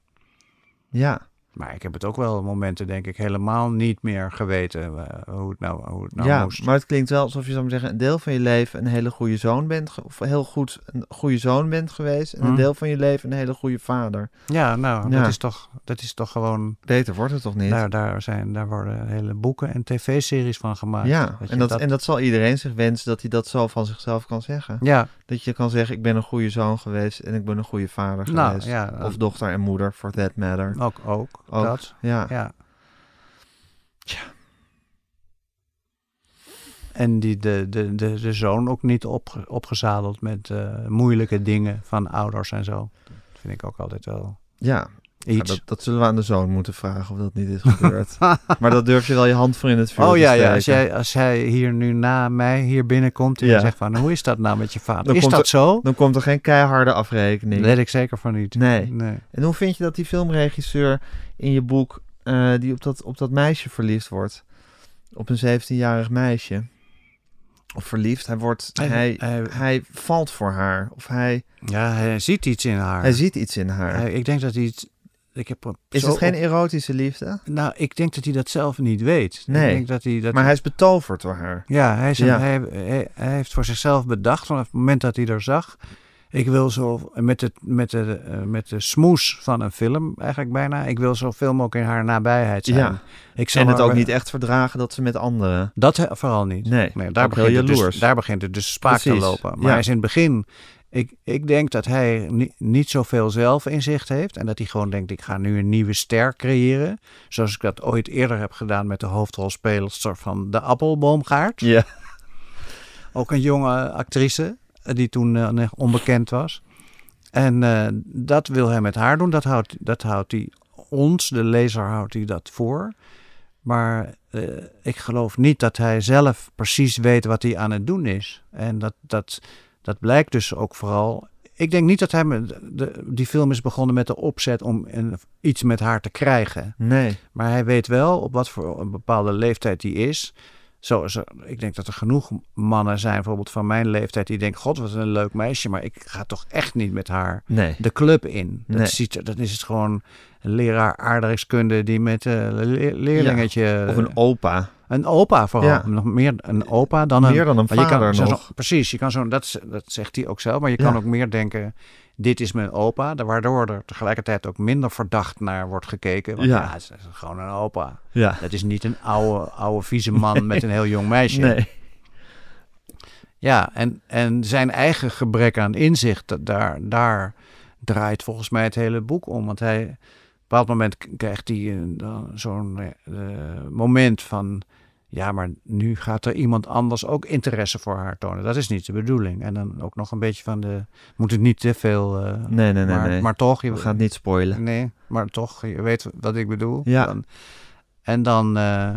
B: Ja.
C: Maar ik heb het ook wel momenten, denk ik, helemaal niet meer geweten eh, hoe het nou, hoe het nou
B: ja,
C: moest.
B: maar het klinkt wel alsof je, zou zeggen, een deel van je leven een hele goede zoon bent, of heel goed een goede zoon bent geweest, en een
C: Hm.
B: deel van je leven een hele goede vader.
C: Ja, nou,
B: Ja.
C: Dat, is toch, dat is toch gewoon...
B: Beter wordt het toch niet?
C: Daar, daar, zijn, daar worden hele boeken en tv-series van gemaakt.
B: ja, en dat, en dat zal iedereen zich wensen dat hij dat zo van zichzelf kan zeggen.
C: Ja,
B: Dat je kan zeggen, ik ben een goede zoon geweest en ik ben een goede vader
C: nou
B: geweest.
C: ja,
B: Of dochter en moeder, for that matter.
C: ook, ook,
B: Ook,
C: dat.
B: Ja.
C: Ja. En die, de, de, de, de zoon ook niet opge- opgezadeld met eh, moeilijke dingen van ouders en zo. Dat vind ik ook altijd wel
B: ja. Ja,
C: iets.
B: dat, dat zullen we aan de zoon moeten vragen of dat niet is gebeurd. [laughs] maar dat durf je wel je hand voor in het vuur
C: Oh
B: te
C: ja, ja. Als,
B: steken.
C: jij, als hij hier nu na mij hier binnenkomt en
B: Ja.
C: zegt van hoe is dat nou met je vader?
B: Dan
C: is
B: komt
C: dat
B: er-
C: zo?
B: Dan komt er geen keiharde afrekening.
C: Dat weet ik zeker van niet.
B: Nee.
C: nee.
B: En hoe vind je dat die filmregisseur in je boek, eh, die op dat, op dat meisje verliefd wordt? Op een 17-jarig meisje. Of verliefd, hij wordt,
C: Hij-
B: hij,
C: hij-
B: hij valt voor haar. Of hij,
C: Ja, hij ziet iets in haar.
B: hij ziet iets in haar.
C: Ik denk dat hij. Ik heb
B: is
C: zo
B: het geen
C: op-
B: erotische liefde?
C: Nou, ik denk dat hij dat zelf niet weet.
B: Nee.
C: Ik denk dat hij dat
B: Maar hij is betoverd door haar.
C: Ja, hij, is
B: Ja.
C: Hij, hij, hij heeft voor zichzelf bedacht vanaf het moment dat hij er zag. Ik wil zo met, het, met, de, met de smoes van een film eigenlijk bijna. Ik wil zoveel mogelijk in haar nabijheid zijn.
B: Ja.
C: Ik zal
B: En het
C: maar-
B: ook niet echt verdragen dat ze met anderen...
C: Dat vooral niet.
B: Nee,
C: daar,
B: ook heel
C: begint het dus, daar begint het dus spaak te lopen. Maar
B: ja.
C: hij is in het begin... Ik, ik denk dat hij ni- niet zoveel zelfinzicht heeft. En dat hij gewoon denkt, ik ga nu een nieuwe ster creëren. Zoals ik dat ooit eerder heb gedaan met de hoofdrolspeelster van De Appelboomgaard.
B: Ja.
C: Ook een jonge actrice eh, die toen eh, nog onbekend was. En eh, dat wil hij met haar doen. Dat houdt, dat houdt hij ons, de lezer, houdt hij dat voor. Maar ik geloof niet dat hij zelf precies weet wat hij aan het doen is. En dat, dat, dat blijkt dus ook vooral. Ik denk niet dat hij met de, die film is begonnen met de opzet om een, iets met haar te krijgen.
B: Nee.
C: Maar hij weet wel op wat voor een bepaalde leeftijd hij is. Zo is er, ik denk dat er genoeg mannen zijn, bijvoorbeeld van mijn leeftijd, die denken: God, wat een leuk meisje, maar ik ga toch echt niet met haar
B: Nee.
C: de club in. Dat,
B: Nee.
C: ziet, dan is het gewoon een leraar aardrijkskunde die met een le- leerlingetje.
B: Of een opa.
C: Een opa vooral.
B: Ja.
C: Nog meer een opa dan een.
B: Meer dan een
C: maar je kan
B: vader
C: zo-
B: nog.
C: zo- precies, je kan zo, dat, dat zegt hij ook zelf. Maar je kan ook meer denken: dit is mijn opa. Waardoor er tegelijkertijd ook minder verdacht naar wordt gekeken. Want
B: Ja.
C: het is gewoon een opa.
B: Ja.
C: Dat is niet een oude, oude vieze man met een heel jong meisje.
B: Nee.
C: Ja, en, en zijn eigen gebrek aan inzicht, daar, daar draait volgens mij het hele boek om. Want hij, op een bepaald moment krijgt hij zo'n eh, moment van... Ja, maar nu gaat er iemand anders ook interesse voor haar tonen. Dat is niet de bedoeling. En dan ook nog een beetje van de... Moet het niet te veel... eh,
B: Nee, nee, nee,
C: maar,
B: nee.
C: maar toch... Je,
B: We gaan het niet spoilen.
C: Nee, maar toch, je weet wat ik bedoel.
B: Ja.
C: Dan- en dan, eh,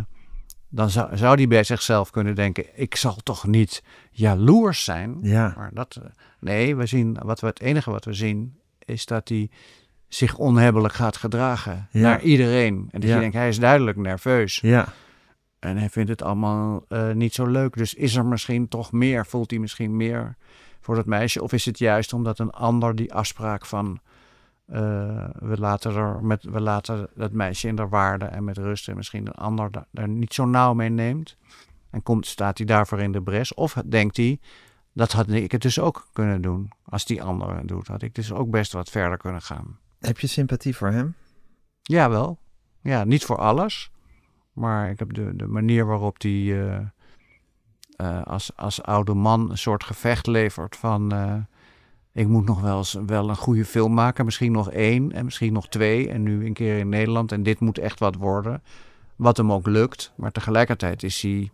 C: dan zou, zou die bij zichzelf kunnen denken: ik zal toch niet jaloers zijn.
B: Ja.
C: Maar dat, eh, nee, we zien, wat we, het enige wat we zien is dat hij zich onhebbelijk gaat gedragen
B: Ja.
C: naar iedereen. En dat
B: Ja.
C: je denkt, hij is duidelijk nerveus.
B: Ja.
C: En hij vindt het allemaal eh, niet zo leuk. Dus is er misschien toch meer, voelt hij misschien meer voor dat meisje? Of is het juist omdat een ander die afspraak van... eh, we, laten er met, we laten dat meisje in de waarde en met rust... en misschien een ander da- daar niet zo nauw mee neemt... en komt, staat hij daarvoor in de bres? Of denkt hij, dat had ik het dus ook kunnen doen. Als die ander het doet, had ik dus ook best wat verder kunnen gaan.
B: Heb je sympathie voor hem?
C: Ja, wel. Ja, niet voor alles. Maar ik heb de, de manier waarop hij eh, eh, als, als oude man een soort gevecht levert van... eh, ik moet nog wel eens wel een goede film maken. Misschien nog één en misschien nog twee. En nu een keer in Nederland. En dit moet echt wat worden. Wat hem ook lukt. Maar tegelijkertijd is hij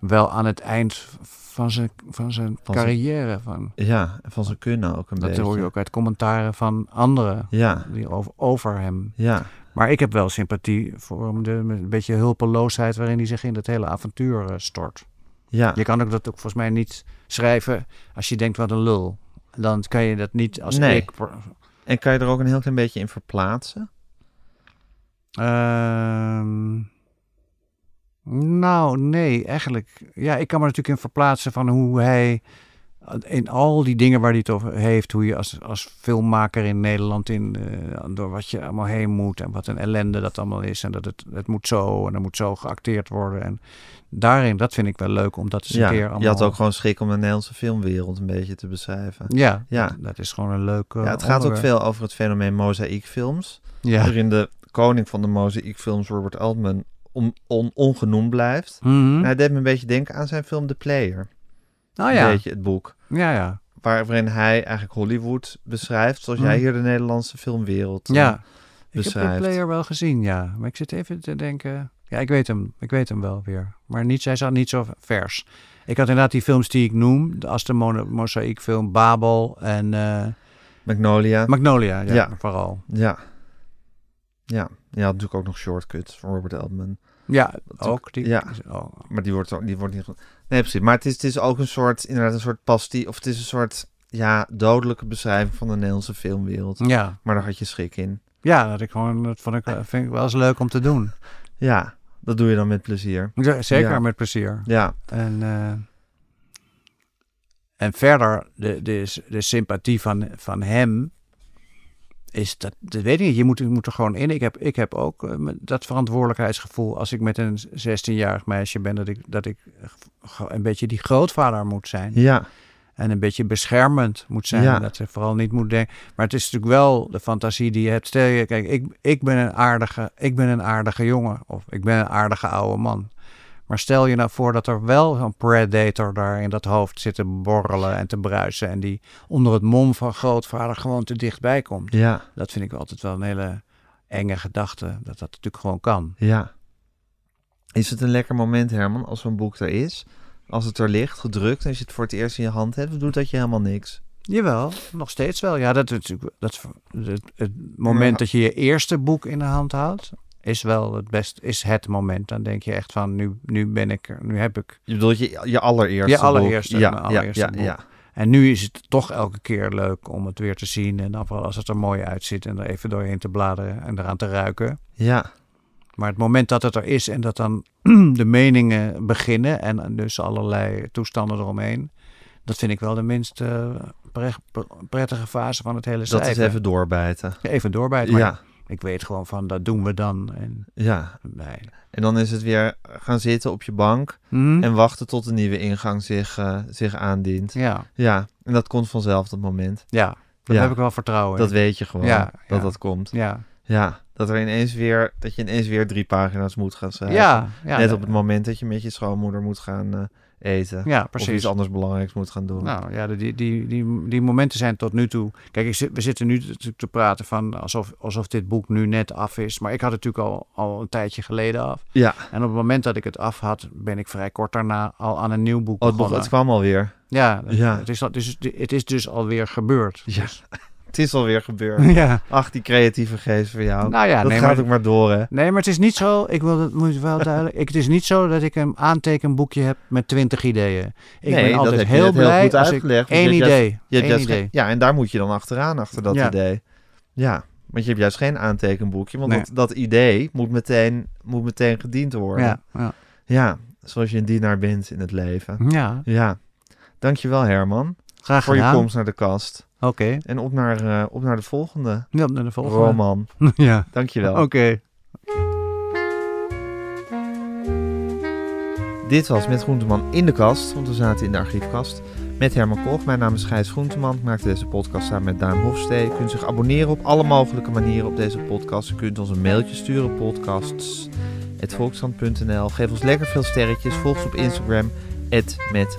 C: wel aan het eind van zijn, van zijn
B: Van
C: carrière. Van,
B: Ja, en van zijn kunnen ook een
C: dat
B: beetje.
C: hoor je ook uit commentaren van anderen
B: Ja,
C: die over, over hem.
B: ja.
C: Maar ik heb wel sympathie voor de een beetje hulpeloosheid waarin hij zich in dat hele avontuur eh, stort.
B: Ja,
C: Je kan ook dat ook volgens mij niet schrijven als je denkt wat een lul. Dan kan je dat niet als
B: Nee.
C: ik.
B: en kan je er ook een heel klein beetje in verplaatsen?
C: Ehm, nou, nee, eigenlijk. Ja, ik kan me natuurlijk in verplaatsen van hoe hij in al die dingen waar hij het over heeft, hoe je als, als filmmaker in Nederland in, eh, door wat je allemaal heen moet en wat een ellende dat allemaal is en dat het, het moet zo en er moet zo geacteerd worden. En daarin, dat vind ik wel leuk om dat eens een keer allemaal...
B: je had ook gewoon schik om de Nederlandse filmwereld een beetje te beschrijven.
C: Ja,
B: Ja.
C: Dat, is gewoon een leuke
B: Ja, het gaat ook veel over het fenomeen mozaïekfilms.
C: Ja.
B: Waarin de koning van de mozaïekfilms, Robert Altman, on, on- ongenoemd blijft.
C: Mhm.
B: En hij deed me een beetje denken aan zijn film The Player.
C: Oh ja.
B: beetje het boek.
C: Ja, ja.
B: Waar, waarin hij eigenlijk Hollywood beschrijft, zoals jij
C: Mhm.
B: hier de Nederlandse filmwereld
C: Ja. Ik heb
B: beschrijft.
C: de player wel gezien, ja. Maar ik zit even te denken... Ja, ik weet hem. Ik weet hem wel weer. Maar niet, zij zat niet zo vers. Ik had inderdaad die films die ik noem. De Aston Mo- Mosaïekfilm, Babel en eh,
B: Magnolia.
C: Magnolia. Ja,
B: Ja.
C: vooral.
B: ja. Ja, had natuurlijk ook nog Shortcuts van Robert Altman.
C: Ja,
B: Dat
C: ook. Die,
B: ja.
C: oh.
B: Maar die wordt, die wordt niet goed. Nee, precies. Maar het is, het is ook een soort, inderdaad, een soort pastie. Of het is een soort, ja, dodelijke beschrijving van de Nederlandse filmwereld.
C: Ja.
B: Maar daar had je schik in.
C: ja, dat ik gewoon, dat vond ik, vind ik wel eens leuk om te doen.
B: Ja, dat doe je dan met plezier.
C: Zeker
B: Ja.
C: met plezier.
B: Ja,
C: En, eh, en verder, de, de, de sympathie van, van hem is dat, dat weet ik niet. Je moet, je moet er gewoon in. Ik heb, ik heb ook eh, dat verantwoordelijkheidsgevoel als ik met een 16-jarig meisje ben, dat ik, dat ik een beetje die grootvader moet zijn.
B: ja,
C: En een beetje beschermend moet zijn.
B: Ja.
C: Dat ze vooral niet moet denken. Maar het is natuurlijk wel de fantasie die je hebt. Stel je, kijk, ik, ik, ben een aardige, ik ben een aardige jongen. Of ik ben een aardige oude man. Maar stel je nou voor dat er wel zo'n predator daar in dat hoofd zit te borrelen en te bruisen. En die onder het mom van grootvader gewoon te dichtbij komt.
B: ja,
C: Dat vind ik altijd wel een hele enge gedachte. Dat dat natuurlijk gewoon kan.
B: ja. Is het een lekker moment, Herman, als zo'n boek er is? Als het er ligt, gedrukt, en als je het voor het eerst in je hand hebt, doet dat je helemaal niks?
C: Jawel, nog steeds wel. Ja, dat is natuurlijk dat, het, het moment dat je je eerste boek in de hand houdt, is wel het best, is het moment. Dan denk je echt van, nu, nu ben ik er, nu heb ik.
B: Je bedoelt je, je allereerste
C: Je allereerste,
B: boek. Ja, ja, ja.
C: En nu is het toch elke keer leuk om het weer te zien. En dan vooral als het er mooi uitziet en er even doorheen te bladeren en eraan te ruiken.
B: Ja,
C: Maar het moment dat het er is en dat dan [clears throat] de meningen beginnen en dus allerlei toestanden eromheen. Dat vind ik wel de minst eh, pre- prettige fase van het hele
B: dat
C: schrijven.
B: is even doorbijten.
C: Even doorbijten. Maar
B: Ja,
C: ik weet gewoon van, dat doen we dan. En,
B: ja.
C: nee.
B: En dan is het weer gaan zitten op je bank
C: Hm?
B: en wachten tot een nieuwe ingang zich, eh, zich aandient.
C: Ja,
B: Ja, en dat komt vanzelf, dat moment.
C: ja, daar
B: Ja.
C: heb ik wel vertrouwen
B: Dat
C: in.
B: weet je gewoon,
C: Ja,
B: dat
C: ja.
B: dat komt.
C: Ja,
B: Ja, dat, er ineens weer, dat je ineens weer drie pagina's moet gaan schrijven.
C: ja, ja,
B: Net op het moment dat je met je schoonmoeder moet gaan eh, eten.
C: Ja,
B: Of iets
C: precies.
B: anders belangrijks moet gaan doen.
C: Nou ja, die, die, die, die momenten zijn tot nu toe. Kijk, ik zit, we zitten nu natuurlijk te praten van alsof, alsof dit boek nu net af is. Maar ik had het natuurlijk al, al een tijdje geleden af.
B: Ja,
C: En op het moment dat ik het af had, ben ik vrij kort daarna al aan een nieuw boek
B: oh, het,
C: begonnen.
B: het kwam alweer.
C: Ja,
B: Ja.
C: Het, is, dus, het is dus alweer gebeurd.
B: Ja.
C: Dus-
B: Het is alweer gebeurd. [laughs]
C: ja.
B: Ach, die creatieve geest voor jou.
C: Nou ja,
B: dat
C: nee,
B: gaat
C: maar-
B: ook maar door, hè?
C: Nee, maar het is niet zo. Ik wil het moet wel duidelijk. Ik, het is niet zo dat ik een aantekenboekje heb met twintig ideeën. Ik
B: Nee,
C: ben
B: dat
C: altijd
B: heb je
C: heel blij
B: goed
C: als
B: uitgelegd, want
C: één idee. Één idee.
B: ja, en daar moet je dan achteraan, achter dat
C: Ja.
B: idee. Ja, want je hebt juist geen aantekenboekje, want
C: Nee.
B: dat, dat idee moet meteen, moet meteen gediend worden.
C: Ja, ja.
B: Ja, zoals je een dienaar bent in het leven.
C: ja,
B: Ja, dankjewel Herman
C: graag
B: voor je komst naar de kast.
C: Oké,
B: En op naar, eh, op naar de volgende
C: ja, naar de volgende.
B: roman. [laughs]
C: ja,
B: Dankjewel.
C: oké.
B: Dit was Met Groenteman in de kast, want we zaten in de archiefkast. Met Herman Koch. Mijn naam is Gijs Groenteman. Ik maakte deze podcast samen met Daan Hofstee. Je kunt zich abonneren op alle mogelijke manieren op deze podcast. Je kunt ons een mailtje sturen, podcasts.volkskrant.nl. Geef ons lekker veel sterretjes. Volg ons op Instagram, met